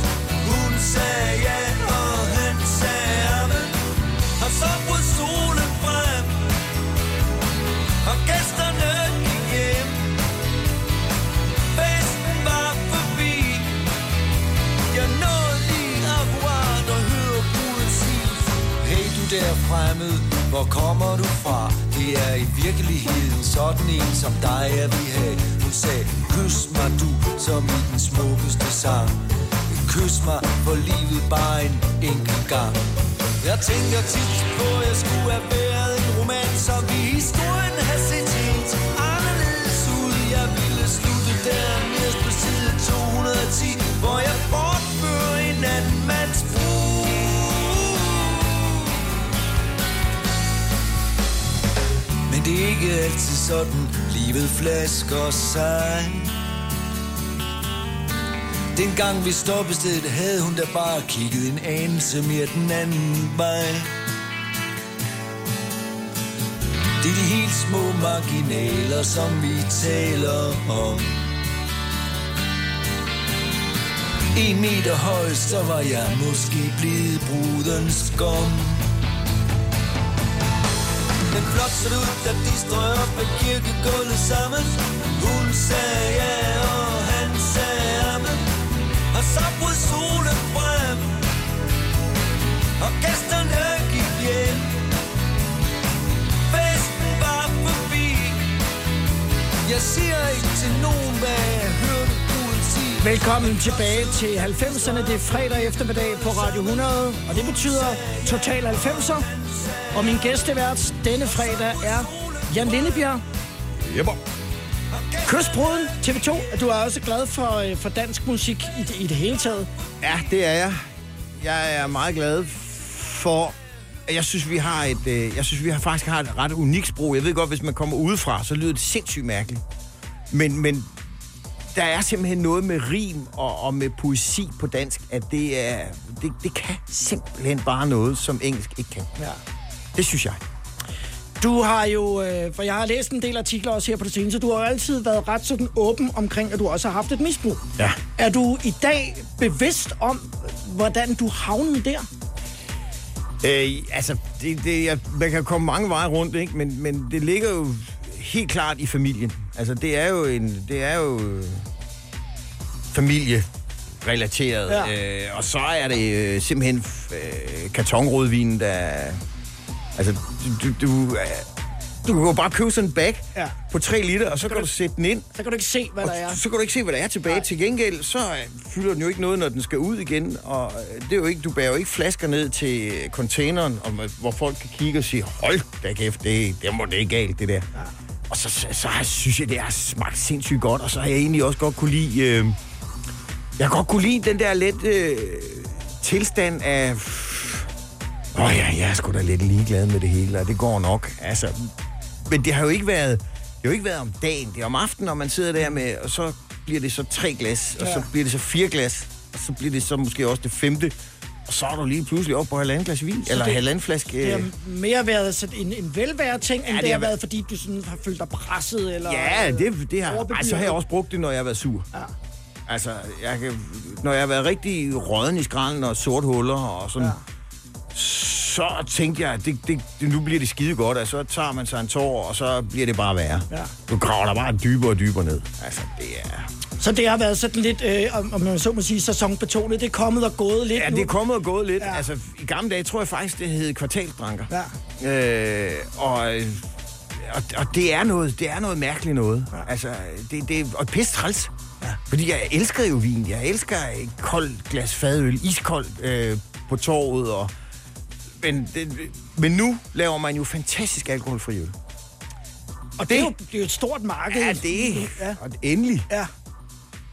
Hun sagde ja, og han sagde amen Og så brød solen frem. Og gæsterne gik hjem. Festen var forbi. Jeg nåede lige at du der fremmed, hvor kommer du fra? Det er i virkeligheden sådan en som dig, jeg vil have hun sagde, kys mig du, som i den smukkeste sang. Kys mig for livet bare en enkelt gang. Jeg tænker tit på, at jeg skulle have været en roman, som i historien har set helt anderledes ud. Jeg ville slutte der nederst på side 210, hvor jeg bortfører en anden mand det er ikke altid sådan, livet flasker sig. Dengang vi stoppede stedet, havde hun da bare kigget en anelse mere den anden vej. Det er de helt små marginaler, som vi taler om. En meter høj, så var jeg måske blevet brudens skum. Den flot så det ud, da de strøg op ad kirkegulvet sammen. Hun sagde ja, og han sagde amen. Og så brød solen frem. Og gæsterne gik hjem. Festen var forbi. Jeg siger ikke til nogen, hvad jeg hørte. Velkommen tilbage til 90'erne. Det er fredag eftermiddag på Radio 100, og det betyder Total 90'er. Og min gæstevært denne fredag er Jan Lindebjerg. Jepper. Kystbruden, TV2. Du er også glad for, øh, for dansk musik i det, i det hele taget. Ja, det er jeg. Jeg er meget glad for... Jeg synes, vi har et, øh, jeg synes, vi har faktisk har et ret unikt sprog. Jeg ved godt, hvis man kommer udefra, så lyder det sindssygt mærkeligt. Men, men der er simpelthen noget med rim og, og med poesi på dansk, at det, er, det, det kan simpelthen bare noget, som engelsk ikke kan. Ja. Det synes jeg. Du har jo, øh, for jeg har læst en del artikler også her på det seneste, du har jo altid været ret sådan åben omkring, at du også har haft et misbrug. Ja. Er du i dag bevidst om, hvordan du havnede der? Øh, altså, det, det, jeg, man kan komme mange veje rundt, ikke? Men, men det ligger jo helt klart i familien. Altså, det er jo en... Det er jo øh, familierelateret. Ja. Øh, og så er det øh, simpelthen øh, kartonrødvin, der... Altså, du, du, du, øh, du kan jo bare købe sådan en bag Ja. på 3 liter, og så kan du sætte den ind. Så kan du ikke se, hvad der er. Så kan du ikke se, hvad der er tilbage. Nej. Til gengæld, så øh, fylder den jo ikke noget, når den skal ud igen. Og øh, det er jo ikke, du bærer jo ikke flasker ned til containeren, øh, hvor folk kan kigge og sige, hold da kæft, det, det må det er galt, det der. Ja. Og så, så, så synes jeg, det har smagt sindssygt godt, og så har jeg egentlig også godt kunne lide... Øh, jeg har godt kunne lide den der lidt øh, tilstand af... Åh oh ja, jeg er sgu da lidt ligeglad med det hele, og det går nok. Altså, men det har jo ikke været, det har jo ikke været om dagen. Det er om aftenen, når man sidder der med, og så bliver det så tre glas, og så Ja. bliver det så fire glas, og så bliver det så måske også det femte, og så er du lige pludselig op på halvanden glas vin, Så eller det- halvanden flaske... Det har øh, mere været sådan en, en velvære ting, end Ja, ja, det det, har været, fordi du sådan har følt dig presset, eller... Ja, det, det har overbebyret. Ej, så har jeg også brugt det, når jeg har været sur. Ja. Altså, jeg kan, når jeg har været rigtig råden i skralden og sort huller og sådan, ja. Så tænkte jeg, at det, det, nu bliver det skide godt, og så tager man sig en tår, og så bliver det bare værre. Ja. Du graver dig bare dybere og dybere ned. Altså, det er... Så det har været sådan lidt, øh, om, man så må sige, sæsonbetonet. Det er kommet og gået lidt Ja, nu. det er kommet og gået lidt. Ja. Altså, i gamle dage tror jeg faktisk, det hed kvartalsdranker. Ja. Øh, og, og, og det er noget, det er noget mærkeligt noget. Ja. Altså, det, det, og pisse træls. Ja. Fordi jeg elsker jo vin. Jeg elsker et koldt glas fadøl, iskoldt øh, på torvet. Og, men, det, men nu laver man jo fantastisk alkoholfri øl. Og det, er jo, det er jo et stort marked. Ja, det er Ja. og endelig. Ja.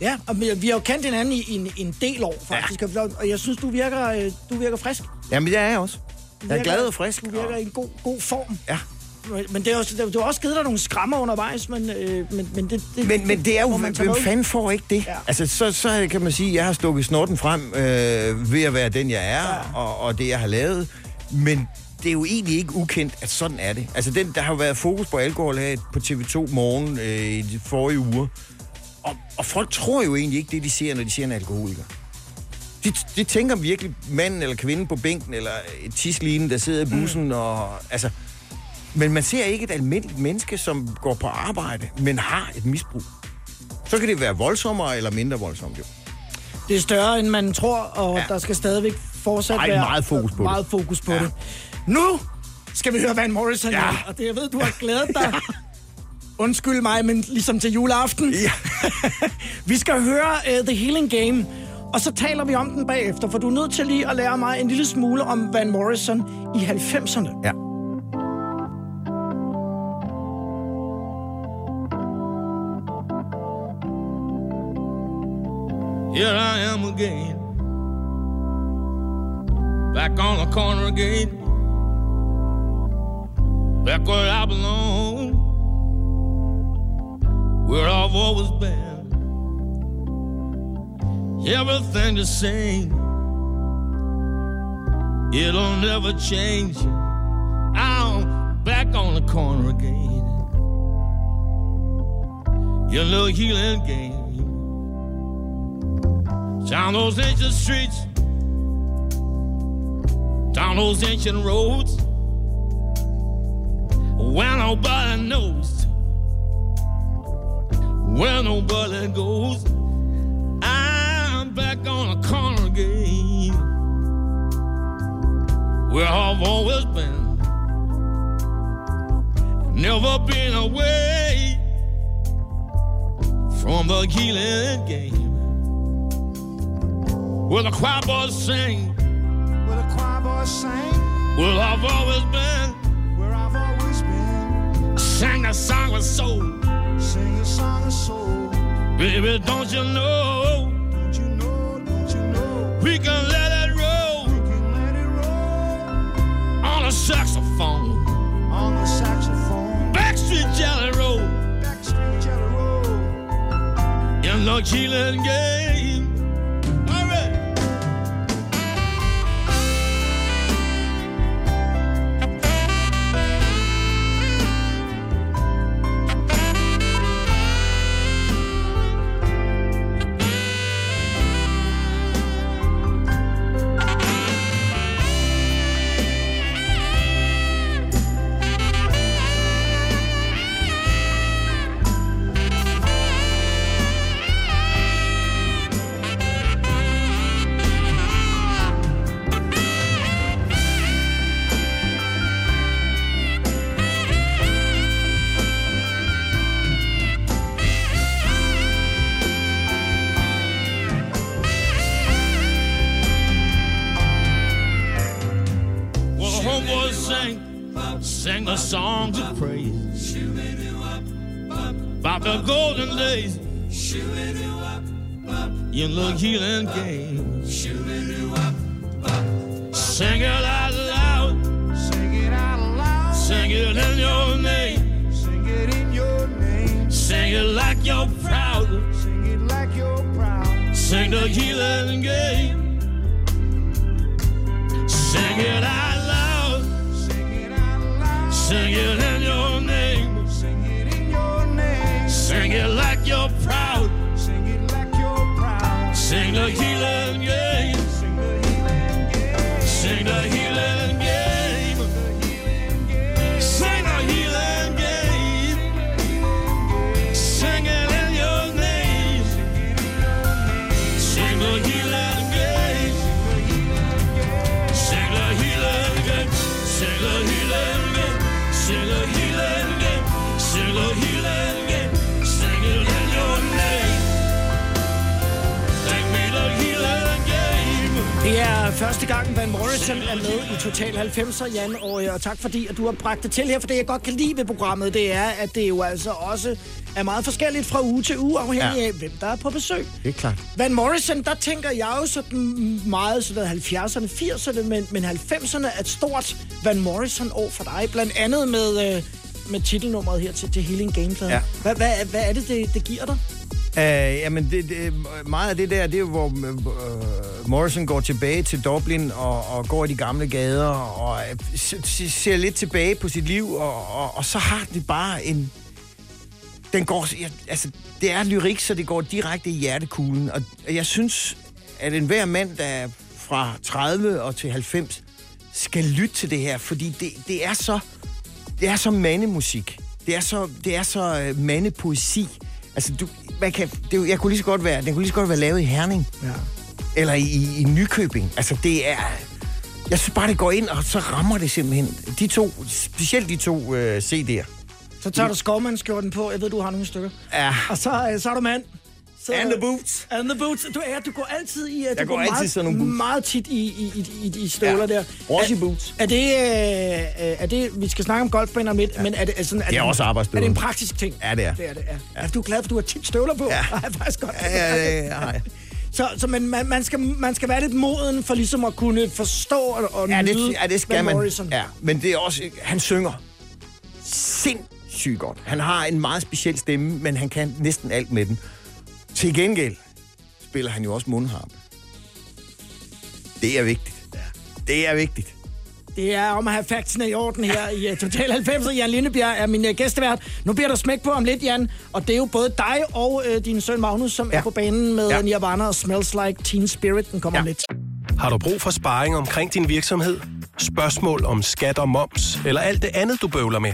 Ja, og vi, vi har jo kendt hinanden i en, en del år, faktisk. Ja. Og jeg synes, du virker, øh, du virker frisk. Jamen, det er jeg også. Du Jeg er virker- glad og frisk. Du virker i en god, god form. Ja. Men det er også, det, du har også givet dig nogle skrammer undervejs, men, øh, men, men det, det... Men, men det er jo, hvem fanden får ikke det? Ja. Altså, så, så kan man sige, at jeg har stukket snorten frem øh, ved at være den, jeg er, ja. og, og det, jeg har lavet. Men det er jo egentlig ikke ukendt, at sådan er det. Altså, den, der har jo været fokus på alkohol her på TV2 Morgen øh, i de forrige uger. Og, og folk tror jo egentlig ikke det, de ser, når de ser en alkoholiker. De, de tænker virkelig manden eller kvinden på bænken, eller et tisline, der sidder i bussen, mm. og altså... Men man ser ikke et almindeligt menneske, som går på arbejde, men har et misbrug. Så kan det være voldsommere eller mindre voldsomt, jo. Det er større, end man tror, og ja. der skal stadigvæk fortsat Ej, være meget fokus på det. meget fokus på ja. det. Nu skal vi høre Van Morrison. Ja. Og det, jeg ved, du har glædet dig. Undskyld mig, men ligesom til juleaften. Ja. vi skal høre uh, The Healing Game, og så taler vi om den bagefter, for du er nødt til lige at lære mig en lille smule om Van Morrison i 90'erne. Ja. Here I am again. Back on the corner again. Back where I belong. Where I've always been. Everything the same. It'll never change. I'm back on the corner again. Your little healing game. Down those ancient streets, down those ancient roads, where nobody knows, where nobody goes. I'm back on the corner again, where I've always been, never been away from the healing game. Where the choir boys sing. Where the choir boys sing. Where I've always been. Where I've always been. Sing a song with soul. Sing a song of soul. Baby, don't you know? Don't you know? Don't you know? We can let it roll. We can let it roll. On a saxophone. On the saxophone. Backstreet Jelly Roll. Backstreet Jelly Roll. In the healing game. In the healing game. Sing it out loud, Sing it out loud. sing it in your name, Sing it in your name. sing it like you're proud, Sing it like you're proud. sing the healing game. Sing it out loud, Sing it out loud. sing it in your proud. sing the healing første gang, Van Morrison er med i Total 90'er, Jan, og, og tak fordi, at du har bragt det til her, for det jeg godt kan lide ved programmet, det er, at det jo altså også er meget forskelligt fra uge til uge, afhængig Ja. af, hvem der er på besøg. Det er klart. Van Morrison, der tænker jeg jo sådan meget sådan noget 70'erne, 80'erne, men, men 90'erne er et stort Van Morrison-år for dig, blandt andet med, øh, med titelnummeret her til, til Healing Game. Ja. Hvad, hvad, hvad er det, det, det giver dig? Uh, jamen, det, det, meget af det der, det er jo, hvor uh, Morrison går tilbage til Dublin og, og går i de gamle gader og uh, ser lidt tilbage på sit liv, og, og, og så har det bare en... Den går... Ja, altså, det er lyrik, så det går direkte i hjertekuglen, og jeg synes, at enhver mand, der er fra 30 og til 90, skal lytte til det her, fordi det, det er så... Det er så mandemusik. Det er så, det er så mandepoesi. mandepoesi. Altså, du, man kan, det, jeg kunne lige så godt være, den kunne lige så godt være lavet i Herning. Ja. Eller i, i, i Nykøbing. Altså, det er... Jeg synes bare, det går ind, og så rammer det simpelthen. De to, specielt de to øh, CD'er. Så tager du skovmandskjorten på. Jeg ved, du har nogle stykker. Ja. Og så, øh, så er du mand. Så, And the boots. And the boots. Du, er, du går altid i... øh, Jeg du går altid meget, sådan nogle boots. Meget tit i, i, i, i, i støvler Ja. der. Også i Er- boots. Er det, øh, er det... Vi skal snakke om golfbaner om lidt, ja. men er det, er sådan, er Det er også Er arbejdsstøvler. det en praktisk ting? Ja, det er. Det er det, ja. ja. Du er glad, for du har tit støvler på. Ja. Det er faktisk godt. Ja, ja, ja, ja, ja. Så, så men man, man, skal, man skal være lidt moden for ligesom at kunne forstå og, og Ja, nyde det, ja, det skal Van man. Morrison. Ja, men det er også... Han synger sindssygt godt. Han har en meget speciel stemme, men han kan næsten alt med den. Til gengæld spiller han jo også mundharpe. Det er vigtigt. Det er vigtigt. Det er om at have factsene i orden her i uh, Total 90. Jan Lindebjerg er min uh, gæstevært. Nu bliver der smæk på om lidt, Jan. Og det er jo både dig og uh, din søn Magnus, som ja. er på banen med Ja. ja. Nirvana og Smells Like Teen Spirit. Den kommer ja. om lidt. Har du brug for sparring omkring din virksomhed? Spørgsmål om skat og moms, eller alt det andet, du bøvler med?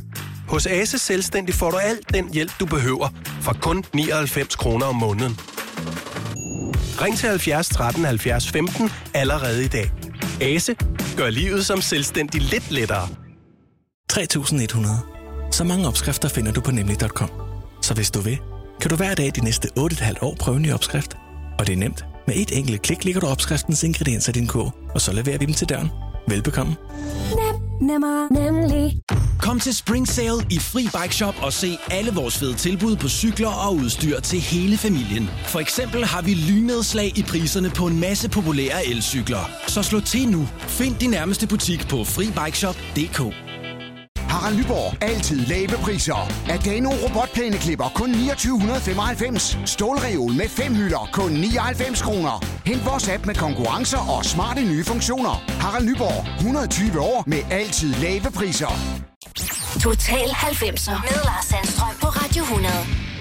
Hos Ase Selvstændig får du alt den hjælp, du behøver, for kun 99 kroner om måneden. Ring til 70 13 70 15 allerede i dag. Ase gør livet som selvstændig lidt lettere. 3100. Så mange opskrifter finder du på nemlig.com. Så hvis du vil, kan du hver dag de næste 8,5 år prøve en ny opskrift. Og det er nemt. Med et enkelt klik ligger du opskriftens ingredienser i din kog, og så leverer vi dem til døren. Velbekomme. Nem, nemmer, nemlig. Kom til Spring Sale i Fri Bike Shop og se alle vores fede tilbud på cykler og udstyr til hele familien. For eksempel har vi lynedslag i priserne på en masse populære elcykler. Så slå til nu. Find din nærmeste butik på FriBikeShop.dk. Harald Nyborg. Altid lave priser. Adano robotplæneklipper kun 2995. Stålreol med fem hylder kun 99 kroner. Hent vores app med konkurrencer og smarte nye funktioner. Harald Nyborg. 120 år med altid lave priser. Total 90'er med Lars Sandstrøm på Radio 100.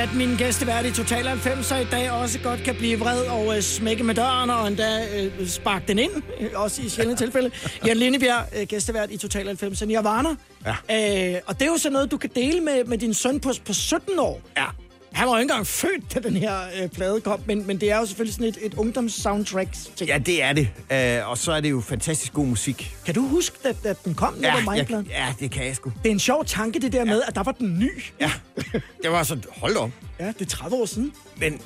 at min gæstevært i Total 90 i dag også godt kan blive vred og øh, smække med døren og endda øh, sparke den ind, øh, også i sjældne tilfælde. Jan Lindebjerg, øh, gæstevært i Total 90 Nirvana. Ja. Øh, og det er jo sådan noget, du kan dele med, med din søn på, på 17 år. Ja. Han var jo ikke engang født, da den her øh, plade kom, men, men det er jo selvfølgelig sådan et, et ungdoms-soundtrack. Ja, det er det. Øh, og så er det jo fantastisk god musik. Kan du huske, at, at den kom, når Ja, ja, var jeg, ja, det kan jeg sgu. Det er en sjov tanke, det der med, at der var den ny. Ja. Det var så, hold op. Ja, det er 30 år siden. Men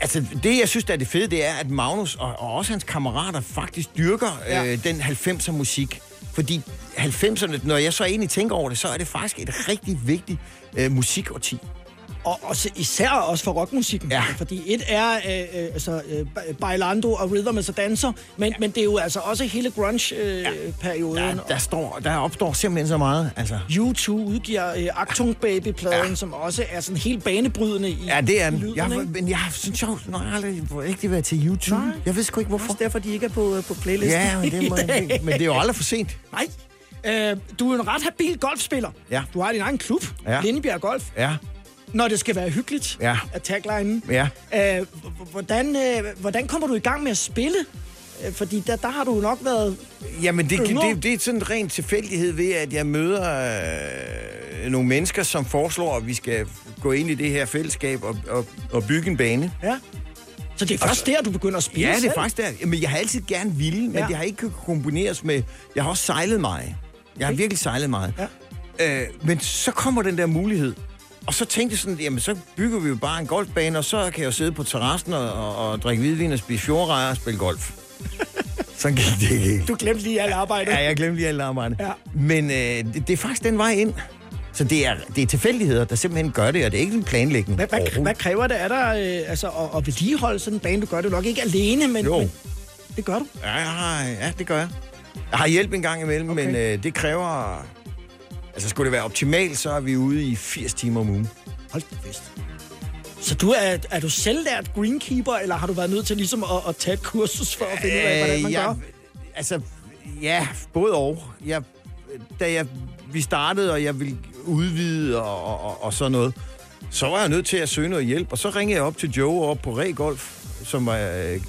altså, det jeg synes, der er det fede, det er, at Magnus og, og også hans kammerater faktisk dyrker ja. øh, den 90'er musik. Fordi 90'erne, når jeg så egentlig tænker over det, så er det faktisk et rigtig vigtigt øh, musikårti. Og, og så især også for rockmusikken. Ja. Fordi et er øh, øh, altså, øh, ba- Bailando og Rhythm as a Dancer, men, ja. men det er jo altså også hele grunge-perioden. Øh, Der, der, står, der opstår simpelthen så meget. Altså. U2 udgiver øh, Achtung Baby-pladen, ja. som også er sådan helt banebrydende i Ja, det er den. lyden, Jeg, ikke? men jeg har sådan sjovt, når jeg aldrig rigtig været til YouTube. Nej. Jeg ved sgu ikke, hvorfor. Også derfor, de ikke er på, øh, på playlisten. Ja, men det, må, men det er jo aldrig for sent. Nej. Øh, du er en ret habil golfspiller. Ja. Du har din egen klub, Ja. Lindebjerg Golf. Ja, Når det skal være hyggeligt, Ja. er taglinen. ja. Øh, hvordan, øh, hvordan kommer du i gang med at spille? Øh, Fordi der, der har du nok været... Jamen, det, Yngre? det, det er sådan en ren tilfældighed ved, at jeg møder øh, nogle mennesker, som foreslår, at vi skal gå ind i det her fællesskab og, og, og bygge en bane. Ja. Så det er først der, du begynder at spille Ja, det er faktisk der. Men jeg har altid gerne ville, men Ja. det har ikke kunnet kombineres med... Jeg har også sejlet meget. Jeg har virkelig sejlet meget. Ja. Øh, men så kommer den der mulighed. Og så tænkte jeg sådan, jamen så bygger vi jo bare en golfbane, og så kan jeg jo sidde på terrassen og, og, og drikke hvidvin og spise fjordrejer og spille golf. Sådan gik det ikke. Du glemte lige alt arbejdet. Ja, jeg glemte lige alt arbejde. Ja. Men øh, det, det er faktisk den vej ind. Så det er, det er tilfældigheder, der simpelthen gør det, og det er ikke en planlægning. Hvad, hvad, hvad kræver det af dig øh, altså, at, at vedligeholde sådan en bane? Du gør det nok ikke alene, men, Jo. men det gør du. Ja, har, ja, det gør jeg. Jeg har hjælp en gang imellem, okay. men øh, det kræver... Altså, skulle det være optimalt, så er vi ude i 80 timer om ugen. Hold da fest. Så du er, er du selvlært greenkeeper, eller har du været nødt til ligesom at, at tage et kursus for at finde ud af, hvordan man Øh, gør? jeg, Altså, ja, både og. Jeg, da jeg, vi startede, og jeg ville udvide og, og, og, sådan noget, så var jeg nødt til at søge noget hjælp. Og så ringede jeg op til Joe op på Regolf, som var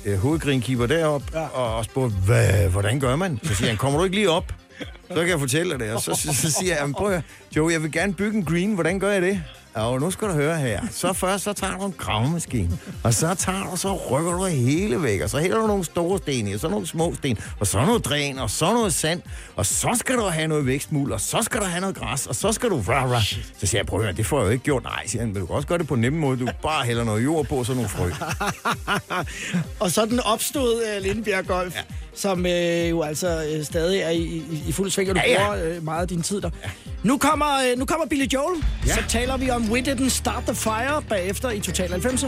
øh, hovedgreenkeeper deroppe, ja. og, og spurgte, Hvad, hvordan gør man? Så siger han, kommer du ikke lige op? Så kan jeg fortælle dig det. Og så, så, så siger jeg, "Jamen, prøv at, Joe, jeg vil gerne bygge en green. Hvordan gør jeg det? Og nu skal du høre her. Så først, så tager du en gravemaskine. Og så tager du, så rykker du hele væk. Og så hælder du nogle store sten i, og så nogle små sten. Og så noget dræn, og så noget sand. Og så skal du have noget vækstmul, og så skal du have noget græs, og så skal du... Rah, rah. Så siger jeg, prøv at høre, det får jeg jo ikke gjort. Nej, siger han, men du kan også gøre det på en nem måde. Du bare hælder noget jord på, og så nogle frø. og så den opstod uh, Lindbjerg Golf, ja. Som uh, jo altså uh, stadig er i, i, i fuld sving, og du Ja, ja. bruger uh, meget af din tid der. Ja. Nu, kommer, uh, nu kommer Billy Joel, ja. så taler vi om We Didn't Start the Fire bagefter i Total 90'erne.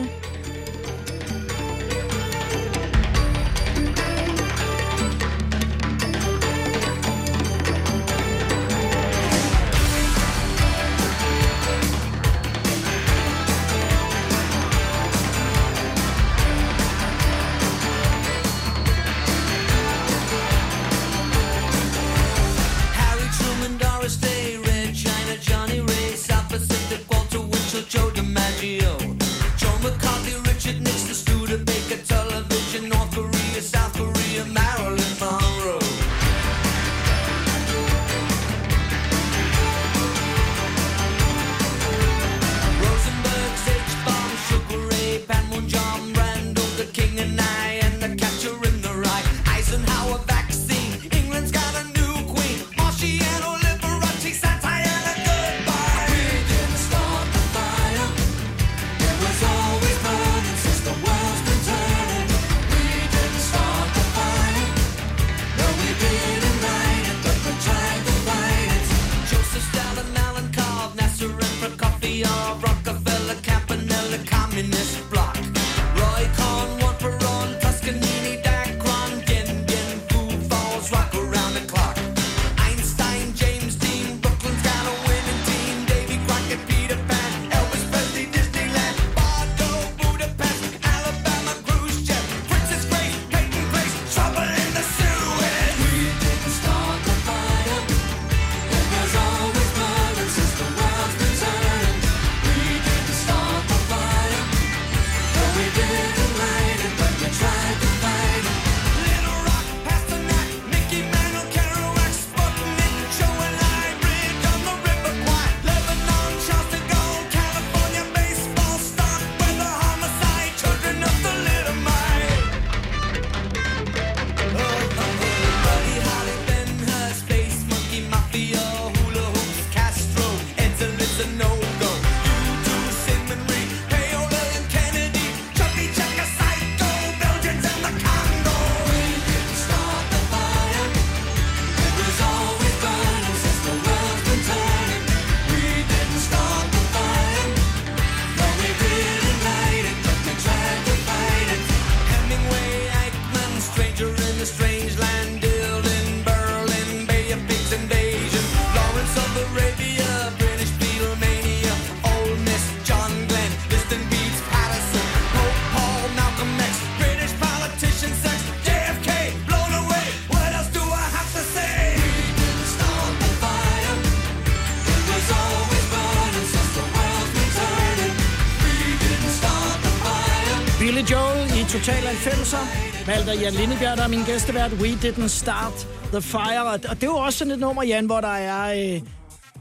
90'er. Valgt af Jan Lindebjerg, der er min gæstevært. We didn't start the fire. Og det er jo også sådan et nummer, Jan, hvor der er... Øh,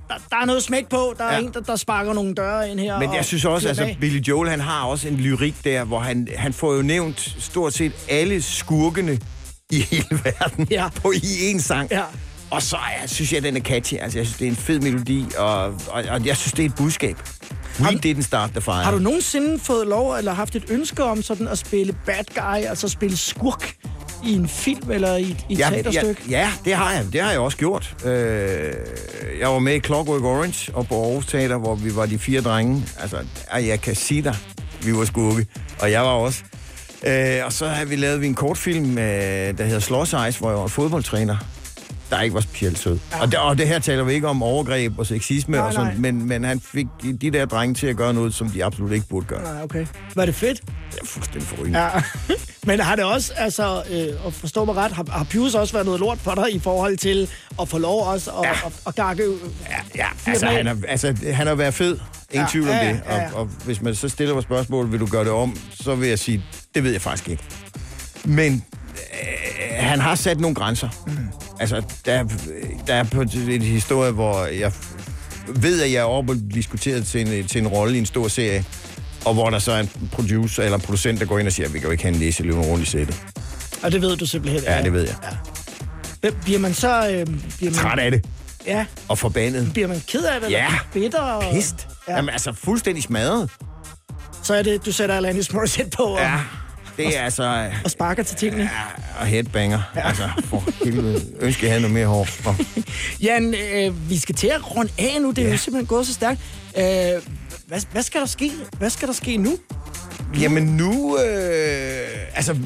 der, der er noget smæk på. Der er Ja. en, der, der sparker nogle døre ind her. Men jeg synes også, altså af. Billy Joel, han har også en lyrik der, hvor han, han får jo nævnt stort set alle skurkene i hele verden ja. på i en sang. Ja. Og så er, synes jeg, den er catchy. Altså, jeg synes, det er en fed melodi, og, og, og jeg synes, det er et budskab. We didn't start the fire. Har du nogensinde fået lov, eller haft et ønske om sådan at spille bad guy, altså spille skurk i en film eller i, i et ja, teaterstykke? Ja, ja, det har jeg. Det har jeg også gjort. Øh, jeg var med i Clockwork Orange og på Aarhus Teater, hvor vi var de fire drenge. Altså, jeg kan sige dig, vi var skurke. Og jeg var også. Øh, og så har vi lavet vi en kortfilm, øh, der hedder Ice, hvor jeg var fodboldtræner der ikke var specielt sød. Ja. Og, det, og det her taler vi ikke om overgreb og sexisme, Nej, og sådan, nej. men, men han fik de der drenge til at gøre noget, som de absolut ikke burde gøre. Nej, okay. Var det fedt? Det er fuldstændig forrygende. Ja. Men har det også, altså, øh, at forstå mig ret, har, har Pius også været noget lort for dig i forhold til at få lov også at, ja. at, at gakke... Ja, ja altså, han har, altså, han har været fed. Ingen Ja, ja, tvivl om ja, det. ja, ja. Og, og hvis man så stiller mig spørgsmål, vil du gøre det om, så vil jeg sige, det ved jeg faktisk ikke. Men øh, han har sat nogle grænser. Mm. Altså, der, er- der er på en historie, hvor jeg ved, at jeg er og diskuteret til en, til en rolle i en stor serie, og hvor der så er en producer eller en producent, der går ind og siger, vi kan jo ikke have en næse løbende rundt i sættet. Og det ved du simpelthen. Ja, det ved jeg. Ja. Bliver man så... Øh, bliver man, Træt af det. Ja. Og forbandet. Bliver man ked af det? Ja. Bitter? Og, Pist. Ja. Jamen altså, fuldstændig smadret. Så er det, du sætter Alanis Morissette på og, Ja, det er altså... og sparker til tingene. Ja, og headbanger. Ja. Altså, for helvede. Ønsker jeg havde noget mere hår. Nå. Jan, øh, vi skal til at runde af nu. Det er ja. jo simpelthen gået så stærkt. Øh, hvad, hvad skal der ske? Hvad skal der ske nu? Jamen nu... Øh, altså,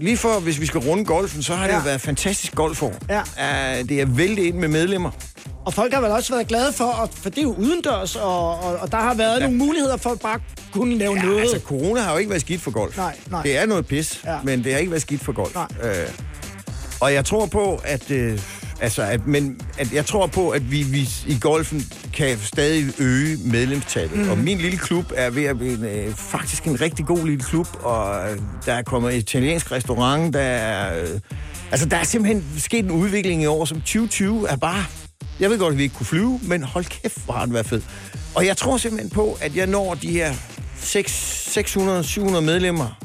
lige for, hvis vi skal runde golfen, så har det Ja. jo været fantastisk golfår. Ja. Uh, det er vældig ind med medlemmer. Og folk har vel også været glade for, at, for det er jo udendørs, og, og, og der har været ja. nogle muligheder for at bare kunne lave Ja, noget. altså, corona har jo ikke været skidt for golf. Nej, nej. Det er noget pis, Ja. men det har ikke været skidt for golf. Nej. Øh, og jeg tror på, at... Øh, altså, at, men, at jeg tror på, at vi, vi i golfen kan stadig øge medlemstallet. Mm. Og min lille klub er ved at blive en, øh, faktisk en rigtig god lille klub, og øh, der er kommet et italiensk restaurant, der er... Øh, altså, der er simpelthen sket en udvikling i år, som 2020 er bare... Jeg ved godt, at vi ikke kunne flyve, men hold kæft, hvor har den været fed. Og jeg tror simpelthen på, at jeg når de her 600-700 medlemmer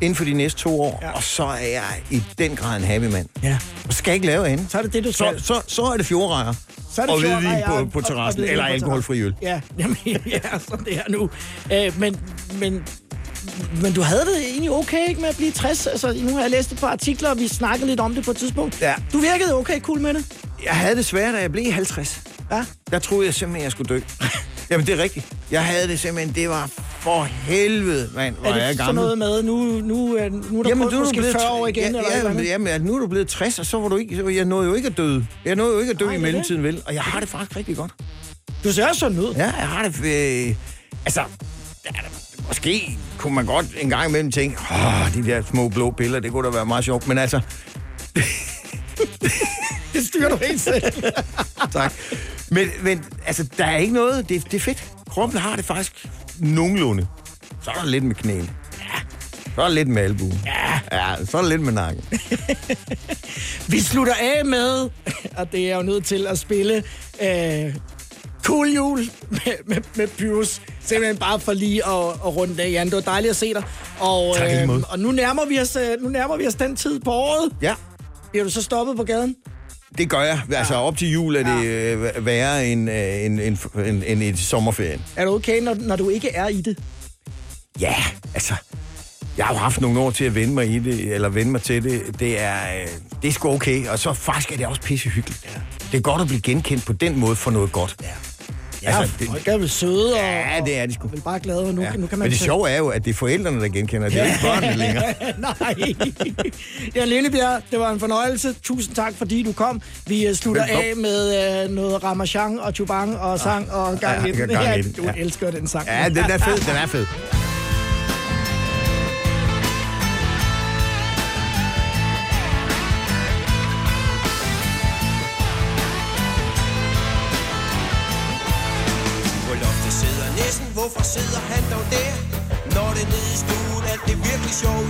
inden for de næste to år, ja. og så er jeg i den grad en happy mand. Ja. Og skal ikke lave andet. Så er det det, du Så, skal. så, så er det fjordrejer. Så er det og hvidvin på, på og- og terrassen, eller alkoholfri øl. Ja, jamen, ja, sådan det er nu. Øh, men, men, men du havde det egentlig okay ikke med at blive 60? Altså, nu har jeg læst et par artikler, og vi snakkede lidt om det på et tidspunkt. Ja. Du virkede okay cool med det. Jeg havde det svært, da jeg blev 50. Ja. Der troede jeg simpelthen, jeg skulle dø. Jamen, det er rigtigt. Jeg havde det simpelthen, det var for helvede, mand, hvor Er jeg er det sådan gammel. noget med, nu, nu, er- nu er der Jamen, du er måske blevet 40 år igen? ja, eller et eller jamen, jamen, nu er du blevet 60, og så var du ikke... så- Jeg nåede jo ikke at dø. Jeg nåede jo ikke at dø Nej, i er mellemtiden, vel? Og jeg har det faktisk rigtig godt. Du ser sådan ud. Ja, jeg har det... Øh, altså, måske kunne man godt en gang imellem tænke, åh, de der små blå piller, det kunne da være meget sjovt. Men altså, Det styrer du helt selv. tak. Men, men altså, der er ikke noget... Det, det er fedt. Kroppen har det faktisk nogenlunde. Så er der lidt med knæene. Ja. Så er der lidt med albuen. Ja. Ja, så er der lidt med nakken. Vi slutter af med, og det er jo nødt til at spille øh, Cool Jul med, med, med Pyrus. Simpelthen bare for lige at, at runde det af, Jan. Det var dejligt at se dig. Og, øh, Tak måde. og nu nærmer, vi os, øh, nu nærmer vi os den tid på året. Ja. Bliver du så stoppet på gaden? Det gør jeg. Altså, op til jul er det øh, værre end, øh, end, end, end, end i sommerferien. Er du okay, når, når du ikke er i det? Ja, altså... Jeg har jo haft nogle år til at vende mig i det, eller vende mig til det. Det er, øh, det er sgu okay, og så faktisk er det også pisse hyggeligt. Ja. Det er godt at blive genkendt på den måde for noget godt. Ja. Ja, altså, det, folk er vel søde og, Ja, det er de sgu. og vel bare glade, og nu, Ja. nu kan man... Men det sjove er jo, at det er forældrene, der genkender. Det er ikke børnene længere. Nej. Ja, Lillebjerg, det var en fornøjelse. Tusind tak, fordi du kom. Vi uh, slutter Velkommen. af med uh, noget Ramachan og Chubang og sang og gang Ja, i den. gang i den, Du ja. elsker den sang. Ja, den er fed, den er fed.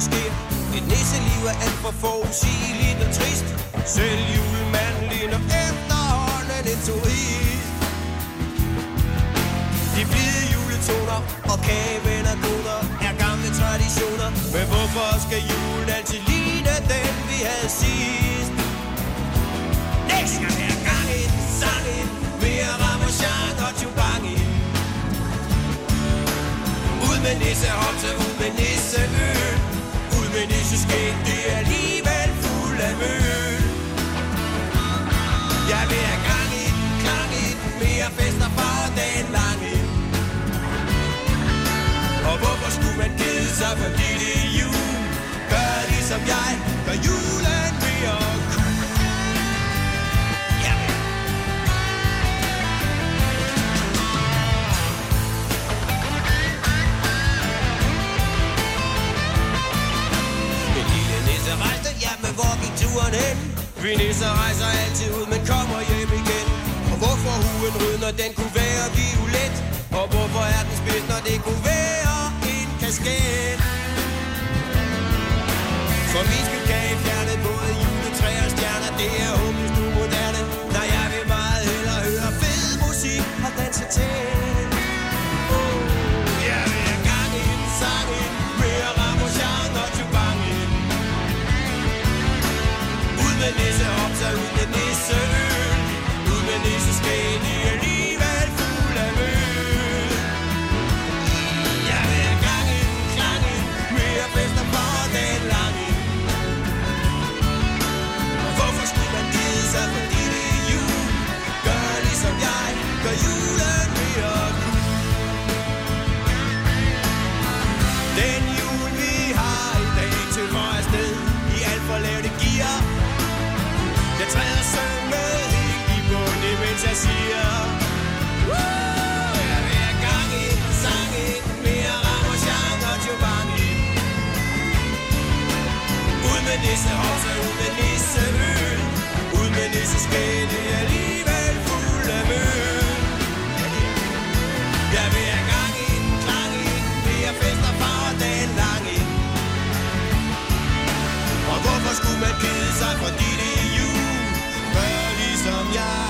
Sker. Et nisseliv er alt for forudsigeligt og trist. Selv julemanden ligner efterhånden en turist. De blide juletoner og kagen og goder er gamle traditioner. Men hvorfor skal julen altid ligne den, vi havde sidst? Næste skal være gang i den, sang i den, mere ramachan og tjubang i den. Ud med nissehopse, ud med nisseøl hvorfor man kede sig, fordi det er jul. Gør ligesom jeg, gør julen mere cool. Rejste, ja, men hvor gik turen hen? Vi nisser rejser altid ud, men kommer hjem igen. Og hvorfor huen rød, når den kunne være violet? Og hvorfor er den spids, når det kunne være? En kasket? For min skyld kan I fjerne både juletræ og stjerner. Det er håbløst nu moderne. Nej, jeg vil meget hellere høre fed musik og danse til. Jeg vil have gang i den, sang i Mere ramachan og Ud med med nissehårse, ud med nissehøl Ud med nisseskæde, alligevel fuld af møl. Jeg vil have gang i den, klang i den. Flere fester far dagen lang i den. Og hvorfor skulle man kede sig, fordi det er jul? Gør ligesom jeg